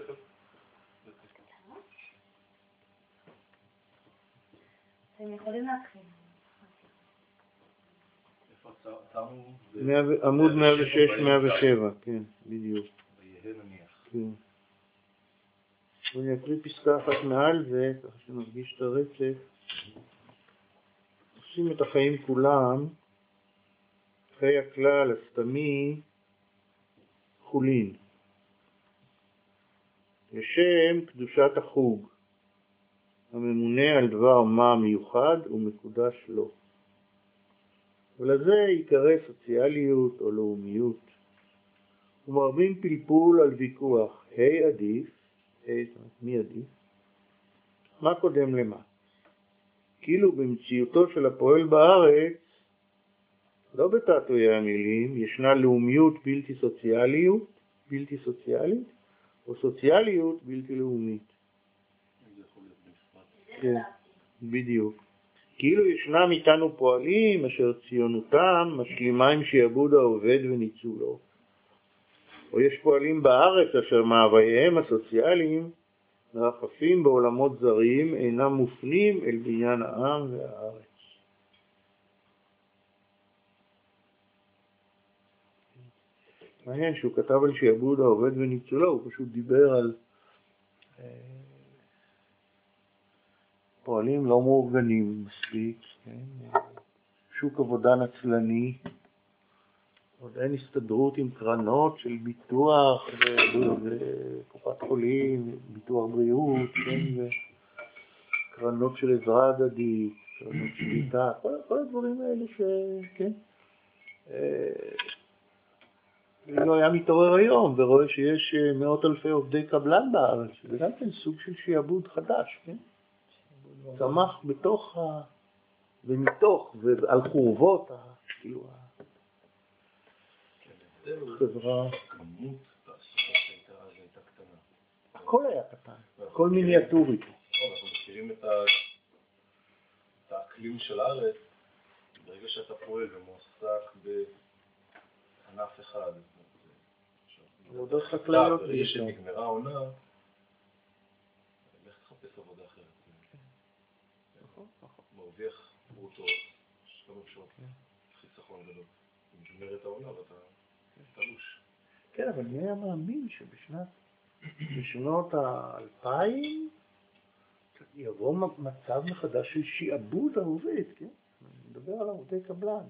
תכף. אתם יכולים להתחיל. עמוד 106-107, כן, בדיוק. כן. אני אקריא פסקה אחת מעל זה, ככה שנרגיש את הרצף. עושים את החיים כולם, חיי הכלל הסתמי, חולין. לשם קדושת החוג, הממונה על דבר מה מיוחד ומקודש לו. ולזה ייקרא סוציאליות או לאומיות. ומרבים פלפול על ויכוח, ה' עדיף, ה' זאת אומרת מי עדיף? מה קודם למה? כאילו במציאותו של הפועל בארץ, לא בתעתועי המילים, ישנה לאומיות בלתי סוציאליות, בלתי סוציאלית, או סוציאליות בלתי לאומית. כן, בדיוק. כאילו ישנם איתנו פועלים אשר ציונותם משלימה עם שיעבוד העובד וניצולו. או יש פועלים בארץ אשר מאווייהם הסוציאליים מרחפים בעולמות זרים אינם מופנים אל בניין העם והארץ. מעניין שהוא כתב על שיעבוד העובד וניצולו, הוא פשוט דיבר על אה, פועלים לא מאורגנים מספיק, כן? שוק עבודה נצלני, עוד אין הסתדרות עם קרנות של ביטוח וקופת חולים, ביטוח בריאות, כן? וקרנות של עזרה הדדית, קרנות שליטה, כל, כל הדברים האלה ש... כן? אילו היה מתעורר היום ורואה שיש אה, מאות אלפי עובדי קבלן בארץ, זה גם כן סוג של שיעבוד חדש, כן? צמח בתוך ה... ומתוך ועל חורבות. כאילו, החברה. הכל היה קטן, הכל מיניאטורי. אנחנו מכירים את האקלים של הארץ, ברגע שאתה פועל ומועסק בענף אחד. עבודות חקלאיות ברגע. שנגמרה העונה, לך תחפש עבודה אחרת. נכון, נכון. מרוויח ברוטו, יש כמה אפשרות, חיסכון גדול. נגמרת העונה ואתה תלוש. כן, אבל מי היה מאמין שבשנת, בשנות האלפיים יבוא מצב מחדש של שיעבוד העובד, כן? אני מדבר על עובדי קבלן.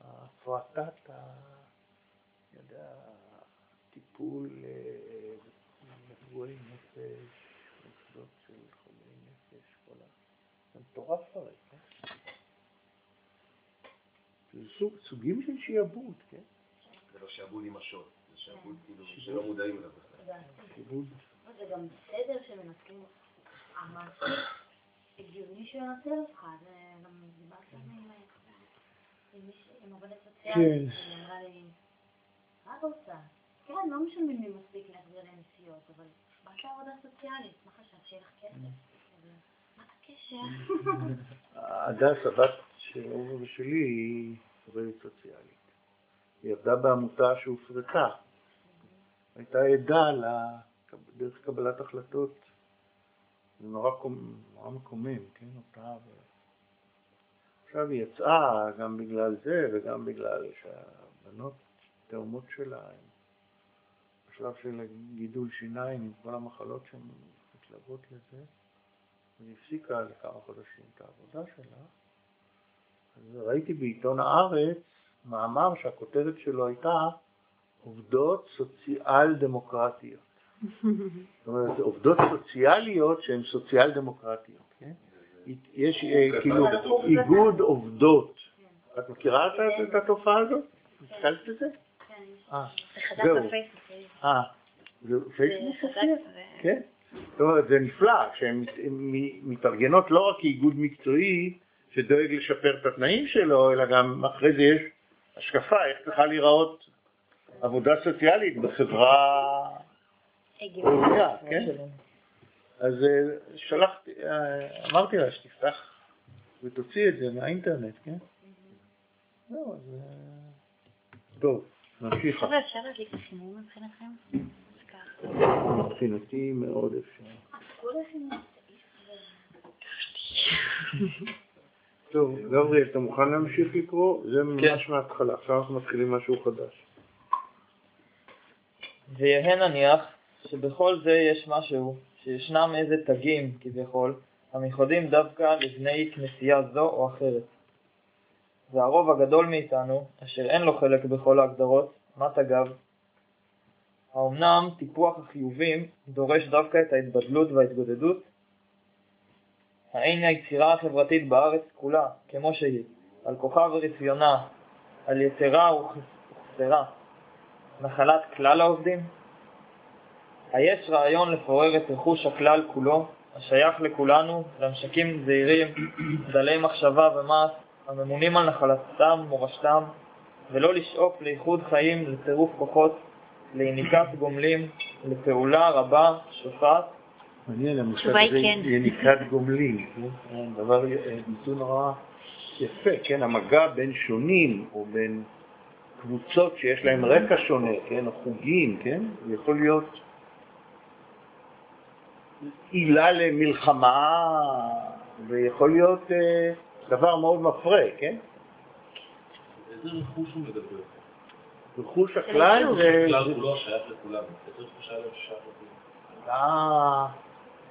הפרטת ה... אני יודע, טיפול אה, נפגועי נפש, מוסדות של חולי נפש, כל ה... זה מטורף הרי, כן? זה סוג, סוגים של שיעבוד, כן? זה לא שעבוד עם השוט, זה שעבוד כאילו שלא מודעים אליו בכלל. שיעבוד זה גם בסדר שמנסים, הגיוני שהוא ינסה אותך, זה גם דיברתי עם מישהי- עם עובדת סוציאלית, כן. היא אמרה לי, מה את רוצה? כן, לא משלמים לי מספיק להחזיר לנסיעות, אבל באת לעבודה סוציאלית, מה חשבת, שיהיה לך כסף? מה הקשר? הדס, הבת של אורי ושלי, היא עובדת סוציאלית. היא עבדה בעמותה שהופרטה. הייתה עדה דרך קבלת החלטות. זה נורא, נורא מקומם, כן, אותה. עכשיו היא יצאה גם בגלל זה וגם בגלל שהבנות, תאומות שלה, הן בשלב של גידול שיניים עם כל המחלות שמתלוות לזה. היא הפסיקה לכמה חודשים את העבודה שלה, אז ראיתי בעיתון הארץ מאמר שהכותרת שלו הייתה עובדות סוציאל דמוקרטיות. זאת אומרת, עובדות סוציאליות שהן סוציאל דמוקרטיות, כן? יש אה, כאילו איגוד עובדות. את מכירה את- את התופעה הזאת? נתקלת בזה? כן, אה, זה זהו. בפייסבוק. אה, זה פייסבוק מופיע? כן. זאת אומרת, זה נפלא שהן מתארגנות לא רק כאיגוד מקצועי שדואג לשפר את התנאים שלו, אלא גם אחרי זה יש השקפה איך צריכה להיראות עבודה סוציאלית בחברה. ראויה, כן? אז אה, שלחתי, אה, אמרתי לה שתפתח ותוציא את זה מהאינטרנט, כן? זהו, אז... טוב, נמשיך. חבר'ה, אפשר להדליק את החימום מבחינתכם? אז ככה. מבחינתי מאוד אפשר. טוב, גבריאל, אתה מוכן להמשיך לקרוא? זה ממש כן. מההתחלה, עכשיו אנחנו מתחילים משהו חדש. ויהא נניח שבכל זה יש משהו, שישנם איזה תגים כביכול, המיוחדים דווקא לבני כנסייה זו או אחרת. והרוב הגדול מאיתנו, אשר אין לו חלק בכל ההגדרות, מה תגיו? האמנם טיפוח החיובים דורש דווקא את ההתבדלות וההתגודדות? האין היצירה החברתית בארץ כולה, כמו שהיא, על כוחה ורפיונה, על יתרה וכסרה, נחלת כלל העובדים? היש רעיון לפורר את רכוש הכלל כולו, השייך לכולנו, למשקים זעירים, דלי מחשבה ומעש, הממונים על נחלתם ומורשתם, ולא לשאוף לאיחוד חיים, לצירוף כוחות, ליניקת גומלים, לפעולה רבה, שופעת, מעניין, המושג הזה כן. יניקת גומלין, כן? דבר, אה, ביטוי נורא יפה, כן? המגע בין שונים, או בין קבוצות שיש להם רקע שונה, כן? או חוגים, כן? יכול להיות עילה למלחמה, ויכול להיות אה, דבר מאוד מפרה, כן? איזה רכוש הוא מדבר? רכוש הכלל זה... הכלל זה- כולו שייך לכולם. איזה רכוש היה להם ששייך לכולם? אה,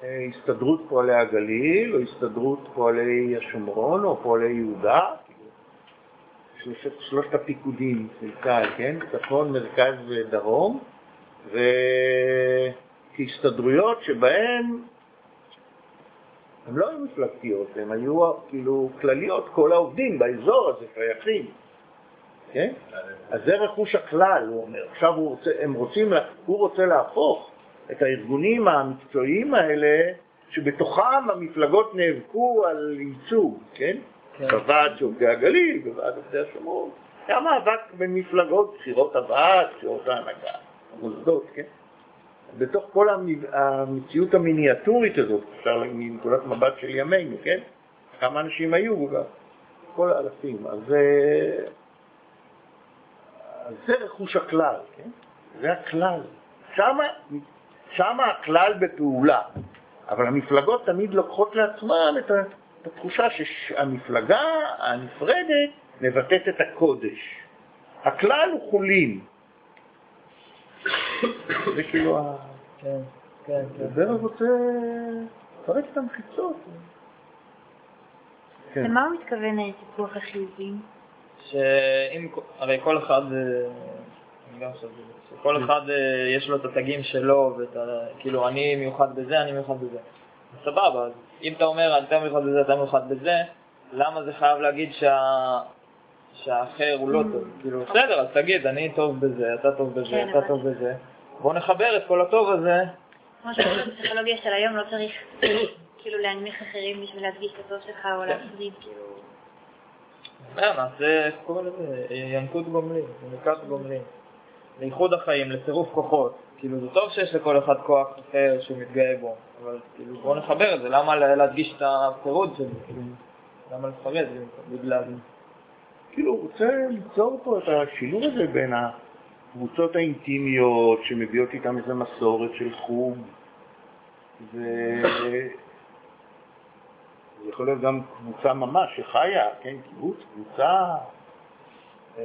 אה, הסתדרות פועלי הגליל, או הסתדרות פועלי השומרון, או פועלי יהודה, שלושת, שלושת הפיקודים של צה"ל, כן? צפון, מרכז ודרום, וכהסתדרויות שבהן הן לא היו מפלגתיות, הן היו כאילו כלליות, כל העובדים באזור הזה שייכים, כן? אז זה רכוש הכלל, הוא אומר. עכשיו הוא רוצה, הם רוצים, הוא רוצה להפוך את הארגונים המקצועיים האלה, שבתוכם המפלגות נאבקו על ייצוג, כן? כן. בוועד של עובדי הגליל, בוועד עובדי השומרון. היה מאבק בין מפלגות, בחירות הוועד, בחירות ההנהגה, המוסדות, כן? בתוך כל המ- המציאות המיניאטורית הזאת, אפשר מנקודת מבט של ימינו, כן? כמה אנשים היו? כל האלפים. אז אה, אז זה רכוש הכלל, כן? זה הכלל. שמה, שמה הכלל בפעולה, אבל המפלגות תמיד לוקחות לעצמן את, את התחושה שהמפלגה הנפרדת מבטאת את הקודש. הכלל הוא חולין. זה כאילו, ה- כן, כן, כן. הדרך רוצה לפרק את המחיצות. כן. למה הוא מתכוון טיפוח החיובים? שאם, הרי כל אחד, אה, אני גם חושב, שכל אחד אה, יש לו את התגים שלו, ואת ה... כאילו אני מיוחד בזה, אני מיוחד בזה. סבבה, אז אם אתה אומר אתה מיוחד בזה, אתה מיוחד בזה, למה זה חייב להגיד שה... שהאחר הוא לא טוב? כאילו, בסדר, אז תגיד, אני טוב בזה, אתה טוב בזה, כן, אתה טוב בזה. בוא נחבר את כל הטוב הזה. כמו שבפסיכולוגיה של היום לא צריך כאילו להנמיך אחרים בשביל להדגיש את הטוב שלך או להפריד, כאילו... אה, נעשה, איך קוראים לזה? ינקות גומלין, ינקת גומלין. לאיחוד החיים, לצירוף כוחות. כאילו זה טוב שיש לכל אחד כוח אחר שהוא מתגאה בו, אבל כאילו בואו נחבר את זה, למה לה- להדגיש את הפירוד זה? כאילו, למה לפרט בגלל זה? כאילו, הוא רוצה ליצור פה את השילוב הזה בין הקבוצות האינטימיות שמביאות איתן איזו מסורת של חוג, ו... זה יכול להיות גם קבוצה ממש שחיה, כן, קיבוץ, קבוצה, אה,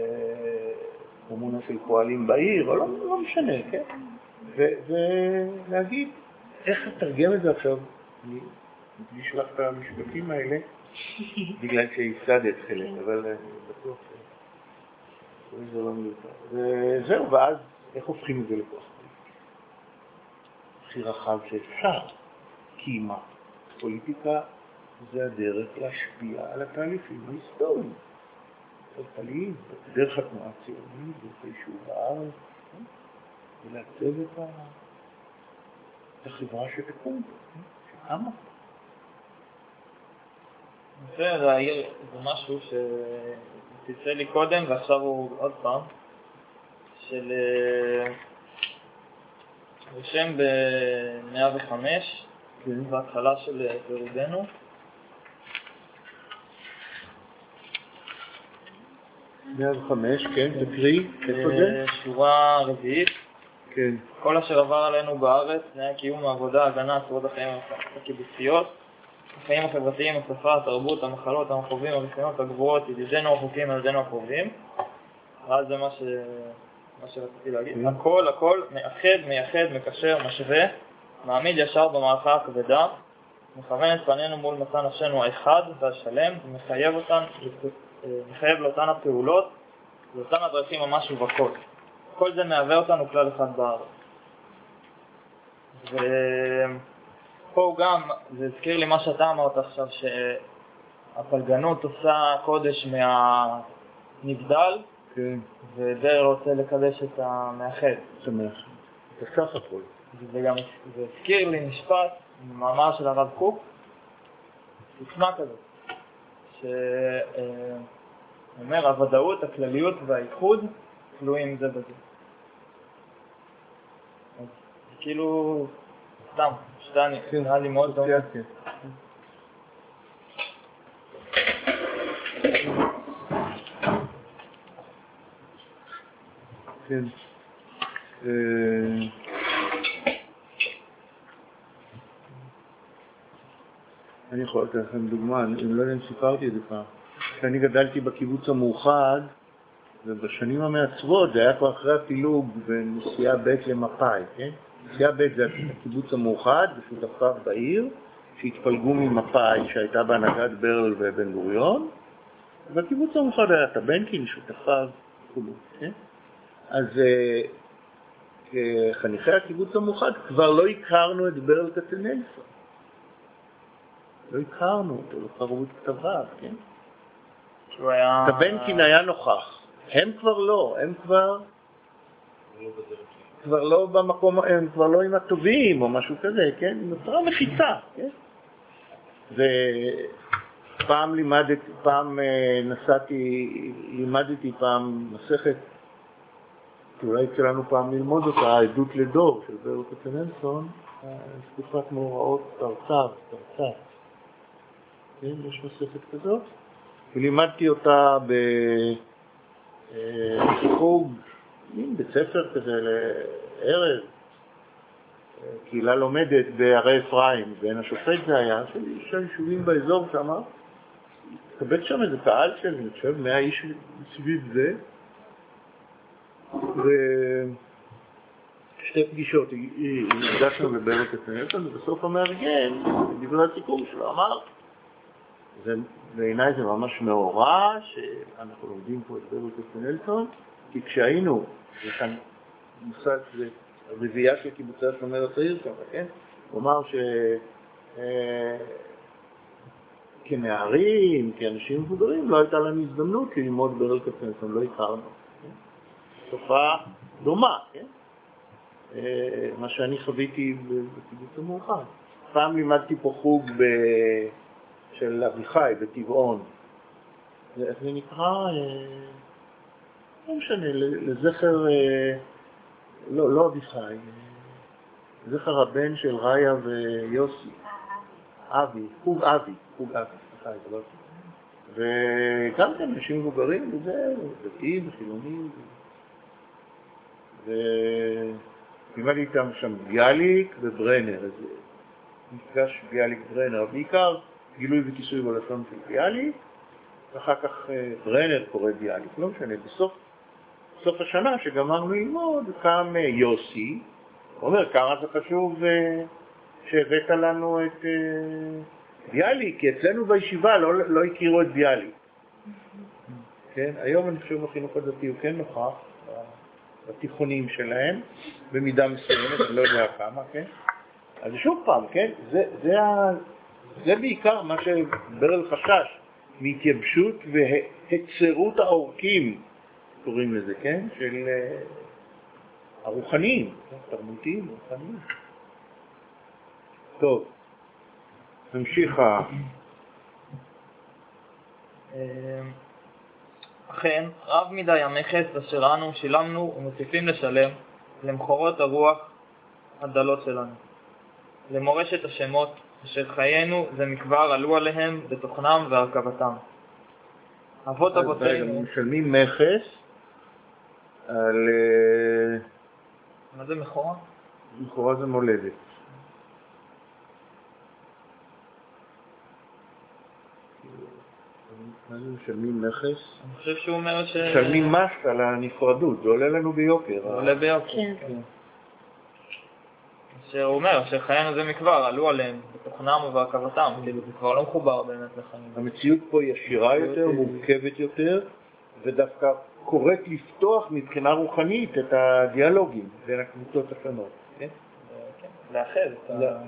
קומונה של פועלים בעיר, או לא, לא משנה, כן, ולהגיד, איך לתרגם את זה עכשיו, מקדיש לך את המשפטים האלה, בגלל שהפסדת חלק, אבל אני בטוח שזה לא מיותר. וזהו, ואז איך הופכים את זה לכוח? הכי רחב שאפשר. כי מה? פוליטיקה זה הדרך להשפיע על התהליכים ההיסטוריים, הכלכליים, דרך התנועה הציונית, דרך היישוב בארץ, כן? ולעצב את החברה שתקום, כן? שקמה. זה, זה העיר- זה משהו שתצא לי קודם ועכשיו הוא עוד פעם, של אה, רושם ב-105, כן. בהתחלה של אה, פירודנו. וחמש, כן, תקריא, איפה זה? אה, שורה רביעית. כן, כל אשר עבר עלינו בארץ, תנאי הקיום, העבודה, ההגנה, צורות החיים הקיבוציות, החיים החברתיים, השפה, התרבות, המחלות, המחובים, הרישיונות, הגבורות, ידידינו הרחוקים, ילדינו הקרובים. אז זה מה, ש... מה שרציתי להגיד. כן. הכל, הכל, מאחד, מייחד, מקשר, משווה, מעמיד ישר במערכה הכבדה, מכוון את פנינו מול מסע נפשנו האחד והשלם, ומחייב אותן, אה, מחייב לאותן הפעולות, לאותן הדרכים ממש ובכל. כל זה מהווה אותנו כלל אחד בארץ. הוא גם, זה הזכיר לי מה שאתה אמרת עכשיו, שהפלגנות עושה קודש מהנבדל, כן, וברל רוצה לקדש את המאחד. שמח. זה סך הכל. וגם זה הזכיר לי משפט ממאמר של הרב קוק, סיסמה כזאת, שאומר הוודאות, הכלליות והאיחוד תלויים זה בזה. אז זה כאילו, סתם, כן, נראה לי מאוד דומה. כן. אני יכול לתת לכם דוגמה, אני לא יודע אם סיפרתי את זה פעם. כשאני גדלתי בקיבוץ המאוחד, ובשנים המעצבות זה היה כבר אחרי הפילוג בין נסיעה ב' למפא"י, כן? נסיעה ב' זה הקיבוץ המאוחד ושותפיו בעיר, שהתפלגו ממפא"י שהייתה בהנהגת ברל ובן גוריון, ובקיבוץ המאוחד היה טבנקין, שותפיו וכו', כן? אז אה, כחניכי הקיבוץ המאוחד כבר לא הכרנו את ברל כצנלסון. לא הכרנו אותו, לא קראו את כתביו, כן? טבנקין היה נוכח, הם כבר לא, הם כבר, לא כבר לא במקום, הם כבר לא עם הטובים או משהו כזה, כן? נוצרה מחיצה, כן? ופעם לימדתי, פעם אה, נסעתי, לימדתי פעם מסכת, יצא לנו פעם ללמוד אותה, העדות לדור של ברל כצנלסון, אה, תקופת מאורעות תרצ"ו, תרצ"ו. כן, יש מסכת כזאת. ולימדתי אותה בחוג, מין בית ספר כזה לערב, קהילה לומדת בערי אפרים, בעין השופט זה היה, של יישובים באזור שם, התקבל שם איזה קהל של, אני חושב, 100 איש סביב זה, ושתי פגישות, נפגשנו בברל כצנלסון, ובסוף המארגן, בדברי הסיכום שלו, אמר, בעיניי זה ממש מאורע, שאנחנו לומדים פה את ברל כצנלסון, כי כשהיינו, יש כאן מושג, זה רביעייה של קיבוצי השומר הצעיר שם, כן? הוא אמר ש... אה, כנערים, כאנשים מבוגרים, לא הייתה לנו הזדמנות ללמוד ברל כצנלסון, לא הכרנו. כן? תופעה דומה, כן? אה, מה שאני חוויתי בקיבוץ המאוחד. פעם לימדתי פה חוג ב... של אביחי בטבעון. זה- איך זה נקרא? לא משנה, לזכר, אה, לא, לא אביחי, אה, זכר הבן של ריה ויוסי, אבי, חוג אבי, חוג אבי, סליחה, התבלבלתי. וגם כן אנשים מבוגרים וזה, דתיים וחילונים. ולימדתי איתם שם ביאליק וברנר, איזה מפגש ביאליק ברנר, בעיקר גילוי וכיסוי בלשון של ביאליק, ואחר כך אה, ברנר קורא ביאליק, לא משנה, בסוף סוף השנה שגמרנו ללמוד קם אה, יוסי, אומר כמה זה חשוב אה, שהבאת לנו את אה, ביאליק, כי אצלנו בישיבה לא, לא הכירו את ביאליק. כן, היום אני חושב בחינוך הדתי הוא כן נוכח בתיכונים שלהם, במידה מסוימת, אני לא יודע כמה, כן? אז שוב פעם, כן, זה, זה, ה, זה בעיקר מה שברל חשש, מהתייבשות והצרות העורקים, קוראים לזה, כן? של אה, הרוחניים, כן? תרבותיים, רוחניים. טוב, נמשיך ה... אמ, אכן, רב מדי המכס אשר אנו שילמנו ומוסיפים לשלם למחורות הרוח הדלות שלנו, למורשת השמות אשר חיינו זה מכבר עלו עליהם בתוכנם והרכבתם. אבות אבותינו, משלמים מכס על... אה, מה זה מכורה? לכאורה זה מולדת. מה זה משלמים מכס? אני חושב שהוא אומר ש... משלמים מס על הנפרדות, זה עולה לנו ביוקר. זה עולה ביוקר. כן. כן. שהוא אומר שחיינו זה מכבר, עלו עליהם בתוכנם ובהרכבתם, כאילו זה כבר לא מחובר באמת לחיים. המציאות פה היא עשירה יותר, מורכבת יותר, ודווקא קוראת לפתוח מבחינה רוחנית את הדיאלוגים בין הקבוצות השונות. כן? כן, לאחד.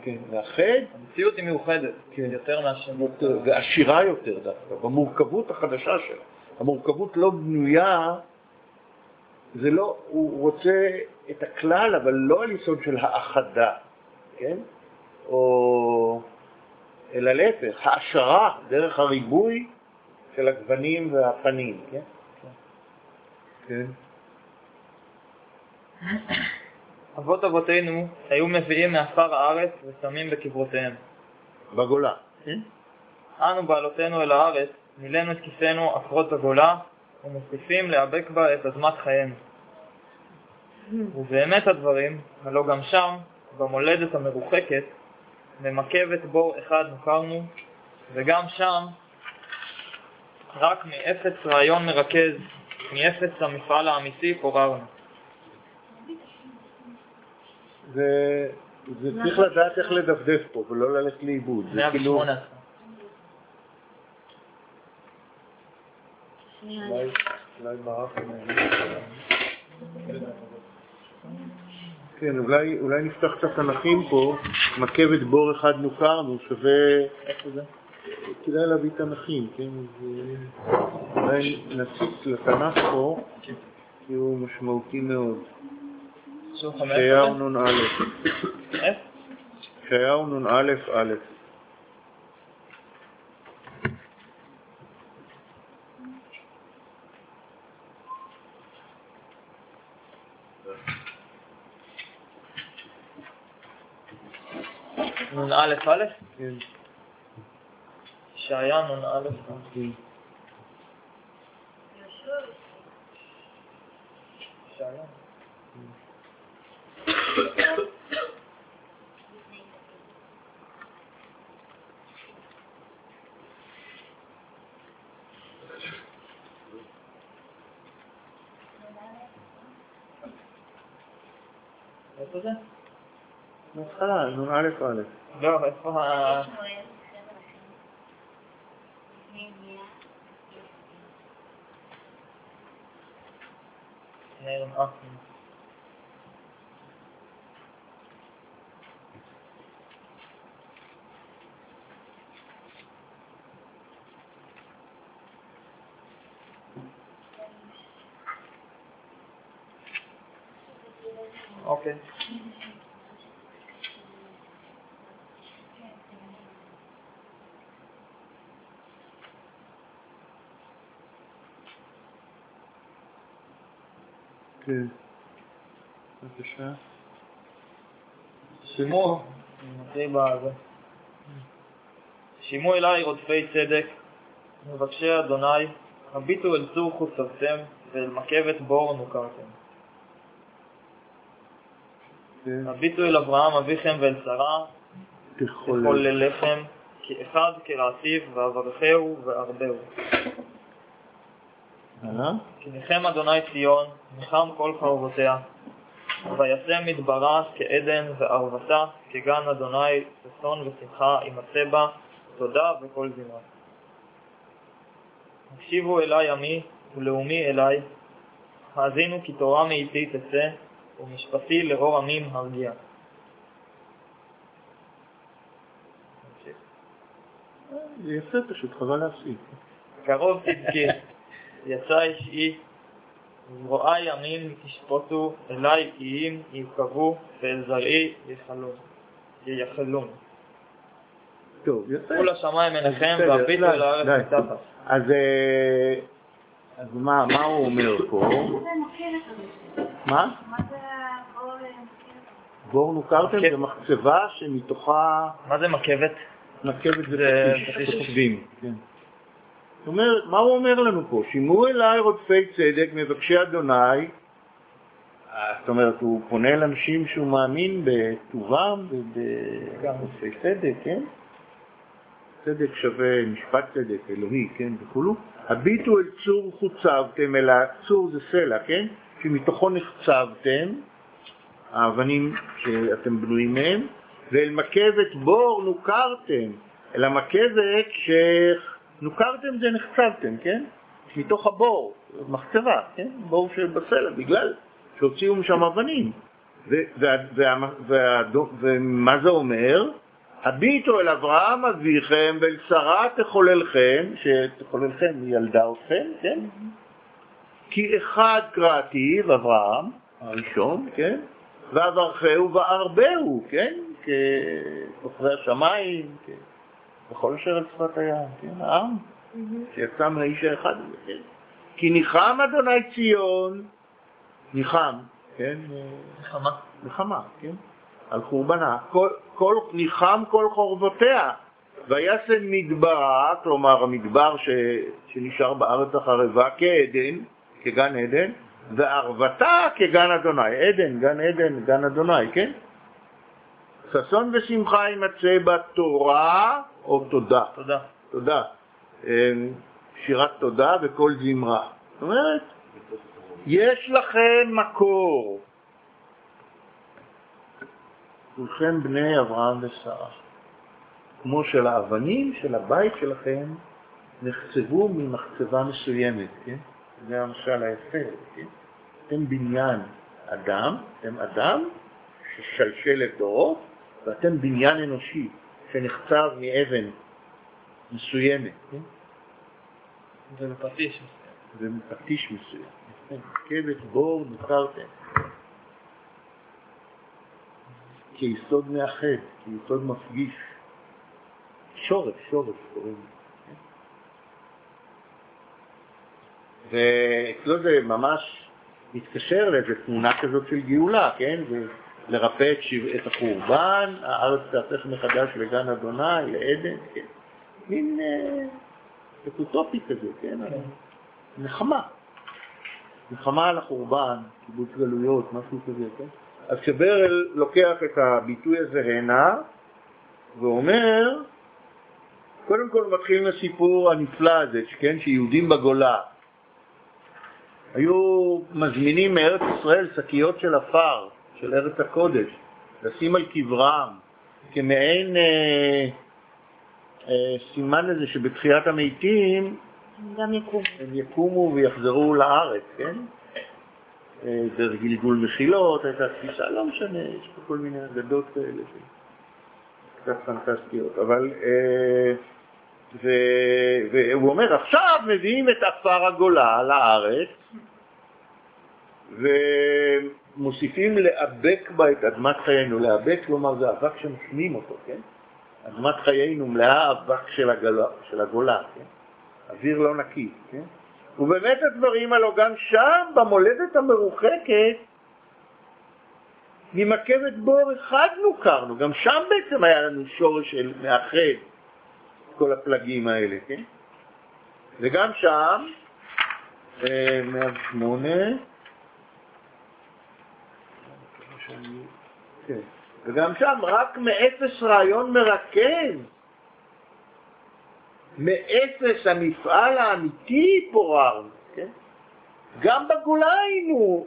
כן, לאחד המציאות היא מיוחדת, כן. יותר. יותר, ועשירה יותר דווקא, במורכבות החדשה שלה. המורכבות לא בנויה, זה לא, הוא רוצה את הכלל, אבל לא על יסוד של האחדה, כן? או... אלא להפך, העשרה דרך הריבוי של הגוונים והפנים, כן? כן. אבות אבותינו היו מביאים מעפר הארץ ושמים בקברותיהם. בגולה. אנו בעלותינו אל הארץ, מילאנו את כיסנו עפרות בגולה, ומוסיפים להיאבק בה את אדמת חיינו. ובאמת הדברים, הלא גם שם, במולדת המרוחקת, ממקבת בור אחד נוכרנו, וגם שם, רק מאפס רעיון מרכז, מאפס המפעל האמיתי פוררנו. זה, זה צריך לדעת איך לדפדף פה ולא ללכת לאיבוד. זה כאילו, 118. שנייה, אולי אולי מערך המעניין. כן, אולי, אולי נפתח את התנ"כים פה, מכבת בור אחד נוכרנו, שווה, איפה זה? כדאי להביא תנ"כים, כן? אז, אה, אולי נציץ לתנ"ך פה, כי הוא משמעותי מאוד. שוב ישעיהו 15? נ"א, איך? ישעיהו נ"א א'. נ"א א'? כן, ישעיה נ"א. כן. ישעיה. איפה זה? מההתחלה, נ"א א'. לא, איפה ה... נר- אה, אוקיי. כן. בבקשה. שימו. שימו אליי רודפי צדק, מבקשי אדוני, הביטו אל צור חוצבתם, ואל מכבת בור נוכרתם. כן. הביטו אל אברהם אביכם ואל שרה, תחולל. חוללכם, כאחד כרעתיו, ואברכהו וארבהו. הלאה? כי ניחם אדוני ציון, ניחם כל חרבותיה. וישם מדברה כעדן וערבתה, כגן אדוני ששון ושמחה יימצא בה, תודה וכל זמרה. הקשיבו אלי עמי ולאומי אלי, האזינו כי תורה מאיתי תצא, ומשפטי לאור עמים הרגיע. זה יפה פשוט, חבל להפסיק. קרוב צדקי, יצא אישי, זרועי ימים תשפוטו, אלי איים יוקבו, ואל זרעי יחלון. ייחלון. טוב, יפה. קחו לשמיים עיניכם והביטו די, אל הארץ די. מתחת. אז, אה, אז מה, מה הוא אומר פה? מה? בור נוכרתם. זה מחצבה שמתוכה מה זה מכבת? נקבת זה פטיש. פושבים. זאת אומרת, מה הוא אומר לנו פה? שימו אליי רודפי צדק, מבקשי אדוני, זאת אומרת, הוא פונה לאנשים שהוא מאמין בטובם. ובעושי צדק, כן? צדק שווה משפט צדק אלוהי, כן, וכולו. הביטו אל צור חוצבתם, אלא צור זה סלע, כן? שמתוכו נחצבתם, האבנים שאתם בנויים מהם, ואל מקבת בור נוכרתם, אל המקבת שנוכרתם זה נחצבתם, כן? מתוך הבור, מחצבה, כן? בור שבסלע, בגלל שהוציאו משם אבנים. ומה זה אומר? הביטו אל אברהם אביכם ואל שרה תחוללכם, שתחוללכם ילדה אתכם, כן? כי אחד קראתיו, אברהם, הראשון, כן? ואברכהו וארבהו, כן? ככוכבי השמיים, כן? וכל אשר על שפת הים, כן? העם שיצא מהאיש האחד הזה, כן? כי ניחם אדוני ציון, ניחם, כן? נחמה. נחמה, כן? על חורבנה. כל, כל, ניחם כל חורבותיה. וישם מדברה, כלומר המדבר ש, שנשאר בארץ החרבה כעדן, כגן עדן, וערבתה כגן אדוני. עדן, גן עדן, גן אדוני, כן? ששון ושמחה יימצא בתורה או תודה. תודה. תודה. אה, שירת תודה וקול זמרה. זאת אומרת, יש לכם מקור. כולכם בני אברהם ושרה. כמו שלאבנים של הבית שלכם נחצבו ממחצבה מסוימת, כן? זה המשל היפה, כן? אתם בניין אדם, אתם אדם ששלשלת דורות, ואתם בניין אנושי שנחצב מאבן מסוימת, כן? זה בפטיש. ומפטיש מסוים. כן, כבש בור נוכרתם. כיסוד מאחד, כיסוד מפגיש. שורש, שורש קוראים לזה. כן? ואצלו זה ממש מתקשר לאיזו תמונה כזאת של גאולה, כן? ולרפא את, שב... את החורבן, הארץ תהפך מחדש לגן אדוני, לעדן, כן? מין אה, אוטופי כזה, כן? כן. נחמה. נחמה על החורבן, קיבוץ גלויות, משהו כזה, כן? אז כשברל לוקח את הביטוי הזה הנה, ואומר, קודם כל מתחיל עם הסיפור הנפלא הזה, כן, שיהודים בגולה היו מזמינים מארץ ישראל שקיות של עפר, של ארץ הקודש, לשים על קברם, כמעין אה, אה, סימן לזה שבתחיית המתים גם יקום. הם יקומו ויחזרו לארץ, כן? אה, דרך גלגול מחילות, הייתה תפיסה, לא משנה, יש פה כל מיני אגדות כאלה קצת פנטסטיות, אבל... אה, ו- והוא אומר, עכשיו מביאים את עפר הגולה לארץ ומוסיפים לאבק בה את אדמת חיינו. לאבק, כלומר, זה אבק שמשמים אותו, כן? אדמת חיינו מלאה אבק של הגולה, של הגולה כן? אוויר לא נקי, כן? ובאמת הדברים הללו גם שם, במולדת המרוחקת, ממקבת בור אחד נוכרנו, גם שם בעצם היה לנו שורש של מאחד כל הפלגים האלה, כן? וגם שם, אה, 108, כן. וגם שם רק מאפס רעיון מרכז, מאפס המפעל האמיתי פוררנו, כן? גם בגולה היינו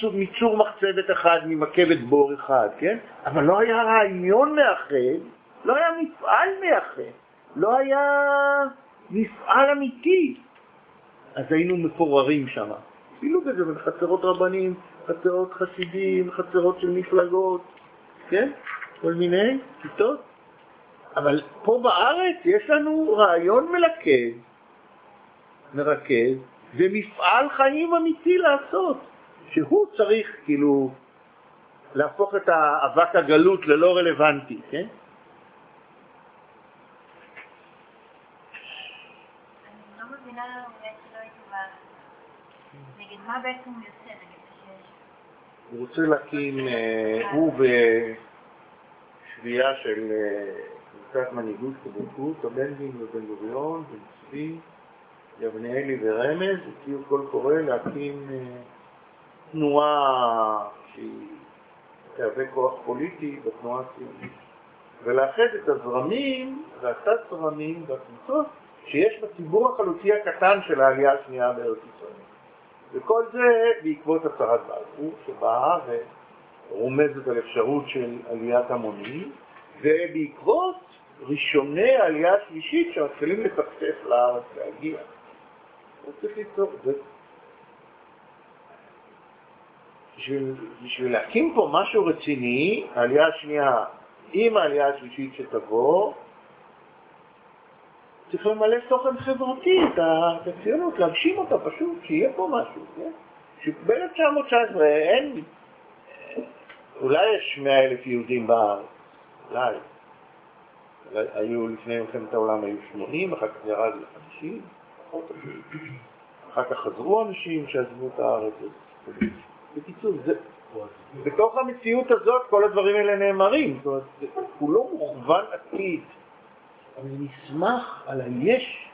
צור- מצור מחצבת אחד, ממקבת בור אחד, כן? אבל לא היה רעיון מאחד, לא היה מפעל מאחד, לא היה מפעל אמיתי. אז היינו מפוררים שם. אפילו בזה, בחצרות רבנים, חצרות חסידים, חצרות של מפלגות, כן? כל מיני שיטות. אבל פה בארץ יש לנו רעיון מלכד, מרכז, ומפעל חיים אמיתי לעשות, שהוא צריך כאילו להפוך את האבק הגלות ללא רלוונטי, כן? לא מבינה באמת שלא הייתי ב... נגד מה בעצם הוא יוצא? נגד שיש... הוא רוצה להקים, אה, הוא בשביעייה של אה, קבוצת מנהיגות כבוקות, הבנדים ובן גוריון, בן צבי, יבניאלי ורמז, הציעו קול קורא להקים אה, תנועה שהיא תהווה כוח פוליטי בתנועה הציונית, ולאחד את הזרמים והתת זרמים והקבוצות שיש בציבור החלוצי הקטן של העלייה השנייה בארץ ישראל. וכל זה בעקבות הצהרת בלפור שבאה ורומזת על אפשרות של עליית המונים, ובעקבות ראשוני העלייה השלישית שמתחילים לטפטף לארץ להגיע. צריך ליצור את זה. בשביל, בשביל להקים פה משהו רציני, העלייה השנייה עם העלייה השלישית שתבוא, צריך למלא תוכן חברתי את הציונות, להגשים אותה פשוט, שיהיה פה משהו, כן? שב-1919 אין, אולי יש 100 אלף יהודים בארץ, אולי. היו לפני מלחמת העולם היו 80, אחר כך ירד ל-50, אחר כך חזרו אנשים שעזבו את הארץ. בקיצור, זה, בתוך המציאות הזאת כל הדברים האלה נאמרים, זאת אומרת, הוא לא מוכוון עתיד, אבל נסמך על היש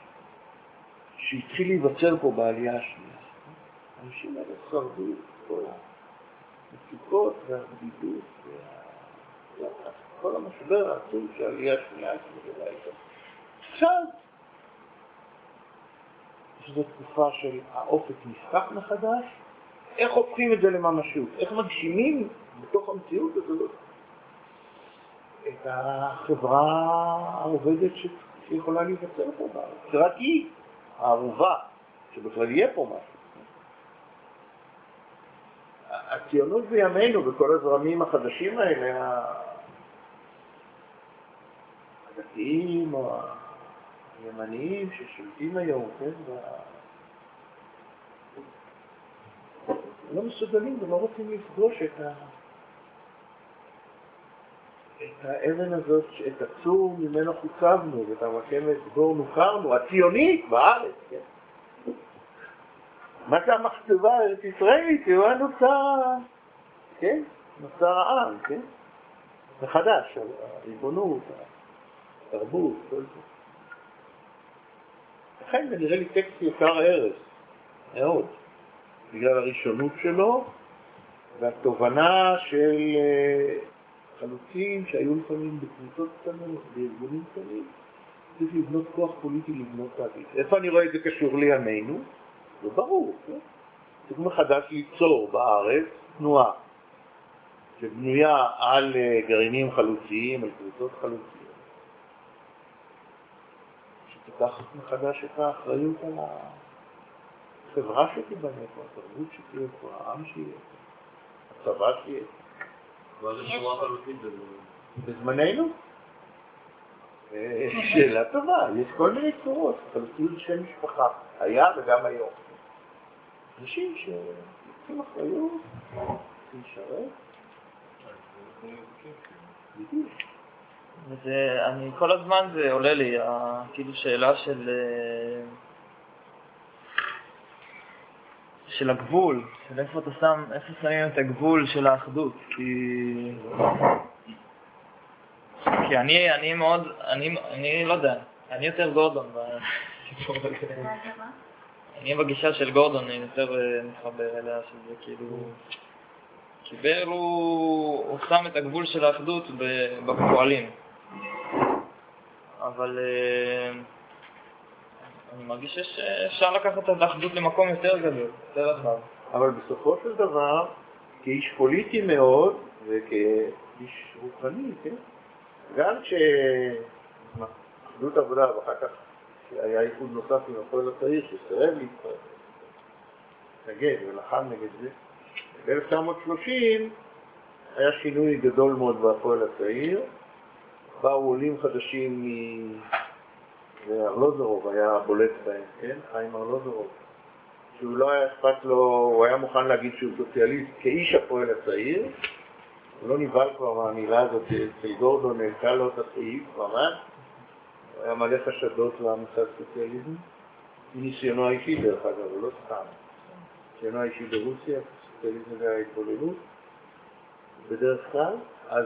שהתחיל להיווצר פה בעלייה השנייה. האנשים האלה שרדו את כל המצוקות והבדידות וכל המשבר העצום שהעלייה השנייה התמודדה איתו. עכשיו, שזו תקופה של האופק נפתח מחדש, איך הופכים את זה לממשות? איך מגשימים בתוך המציאות הזאת את החברה העובדת שיכולה להיווצר פה בארץ? רק היא הערובה שבכלל יהיה פה משהו. הציונות בימינו, בכל הזרמים החדשים האלה, הדתיים או הימניים ששולטים היום, כן, לא מסוגלים ולא רוצים לפגוש את, ה... את האבן הזאת, את הצור ממנו חוצבנו, ואת המקמת בור נוכרנו, הציונית בארץ, כן. מה זה המחצבה הארץ ישראלית? הוא נוצר, כן? נוצר העם, כן? מחדש, הריבונות, התרבות, כל זה. לכן זה נראה לי טקסט יקר ערך, מאוד. בגלל הראשונות שלו והתובנה של אה, חלוצים שהיו לפעמים בקבוצות קטנות, בארגונים קטנים, צריך לבנות כוח פוליטי לבנות העתיד. איפה אני רואה את זה קשור לימינו? זה ברור, כן? צריך מחדש ליצור בארץ תנועה שבנויה על אה, גרעינים חלוציים, על קבוצות חלוציות, שתיקח מחדש את האחריות על. החברה שתיבנה פה, התרבות שתהיה פה, העם שיהיה פה, הצבא שיהיה פה. בזמננו? אה, שאלה טובה, יש כל מיני צורות, חלקים של משפחה, היה וגם היום. אנשים שלוקחים אחריות, רוצים לשרת. וזה, אני כל הזמן זה עולה לי, כאילו שאלה של אה, של הגבול, של איפה אתה שם, איפה שמים את הגבול של האחדות, כי... כי אני, אני מאוד, אני, אני לא יודע, אני יותר גורדון בסיפור הזה. אני בגישה של גורדון, אני יותר אה, מתחבר אליה, שזה כאילו... כי בר הוא, הוא שם את הגבול של האחדות בפועלים. אבל... Uh, אני מרגיש שאפשר לקחת את האחדות למקום יותר גדול, יותר רחב. אבל בסופו של דבר, כאיש פוליטי מאוד וכאיש רוחני, כן? גם כשאחדות עבודה ואחר כך היה איחוד נוסף עם הפועל הצעיר שסירב להתפרק, התנגד ולחם נגד זה, ב-1930 היה שינוי גדול מאוד בהפועל הצעיר, באו עולים חדשים וארלוזורוב היה הבולט בהם, כן? חיים ארלוזורוב, שהוא לא היה אכפת לו, הוא היה מוכן להגיד שהוא סוציאליסט כאיש הפועל הצעיר, הוא לא נבהל כבר מהמילה הזאת אצל גורדון, נעלתה לו את הסעיף ממש, הוא היה מלא חשדות למושג סוציאליזם, מניסיונו האישי דרך אגב, הוא לא סתם. ניסיונו האישי ברוסיה, סוציאליזם זה ההתבוללות, בדרך כלל, אז...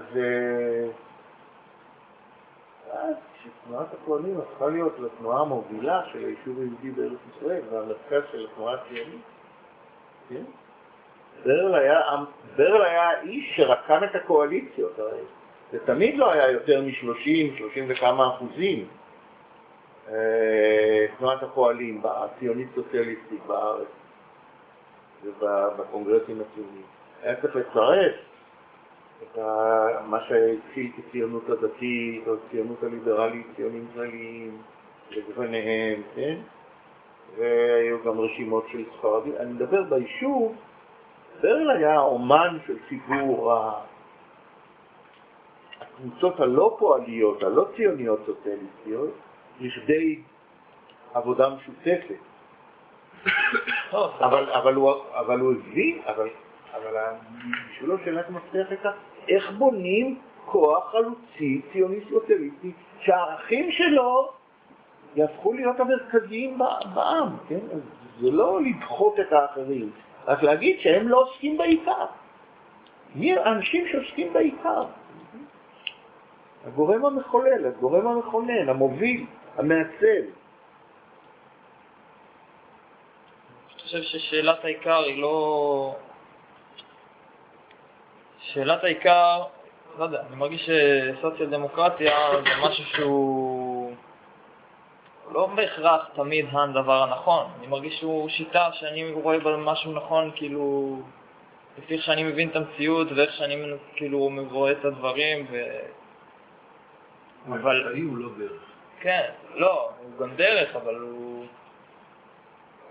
אה, אז שתנועת הפועלים הפכה להיות לתנועה המובילה של היישוב היהודי בארץ ישראל והמרכז של התנועה הציונית, כן? ברל היה, ברל היה האיש שרקם את הקואליציות, הרי זה תמיד לא היה יותר מ-30, 30 וכמה אחוזים. אה, תנועת הפועלים, הציונית סוציאליסטית בארץ ובקונגרסים הציוניים. היה צריך לצרף את מה שהתחיל כציונות הדתית או ציונות הליברלית, ציונים כלליים, לגווניהם, כן? והיו גם רשימות של ספרדים. אני מדבר ביישוב, ברל היה אומן של ציבור הקבוצות הלא פועליות, הלא ציוניות סוציאליסטיות, לכדי עבודה משותפת. אבל, אבל, הוא, אבל הוא הבין, אבל, אבל בשבילו שאלת מפתח הייתה איך בונים כוח חלוצי ציוני סוציאליסטי שהערכים שלו יהפכו להיות המרכזיים בעם, כן? אז זה לא לדחות את האחרים, רק להגיד שהם לא עוסקים בעיקר. מי האנשים שעוסקים בעיקר? הגורם המחולל, הגורם המכונן, המוביל, המעצב. אני חושב ששאלת העיקר היא לא... שאלת העיקר, לא יודע, אני מרגיש שסוציאל דמוקרטיה זה משהו שהוא לא בהכרח תמיד הדבר הנכון. אני מרגיש שהוא שיטה שאני רואה בה משהו נכון, כאילו, לפי איך שאני מבין את המציאות ואיך שאני כאילו רואה את הדברים, ו... אבל- האמצעי הוא לא דרך. כן, לא, הוא גם דרך, אבל הוא...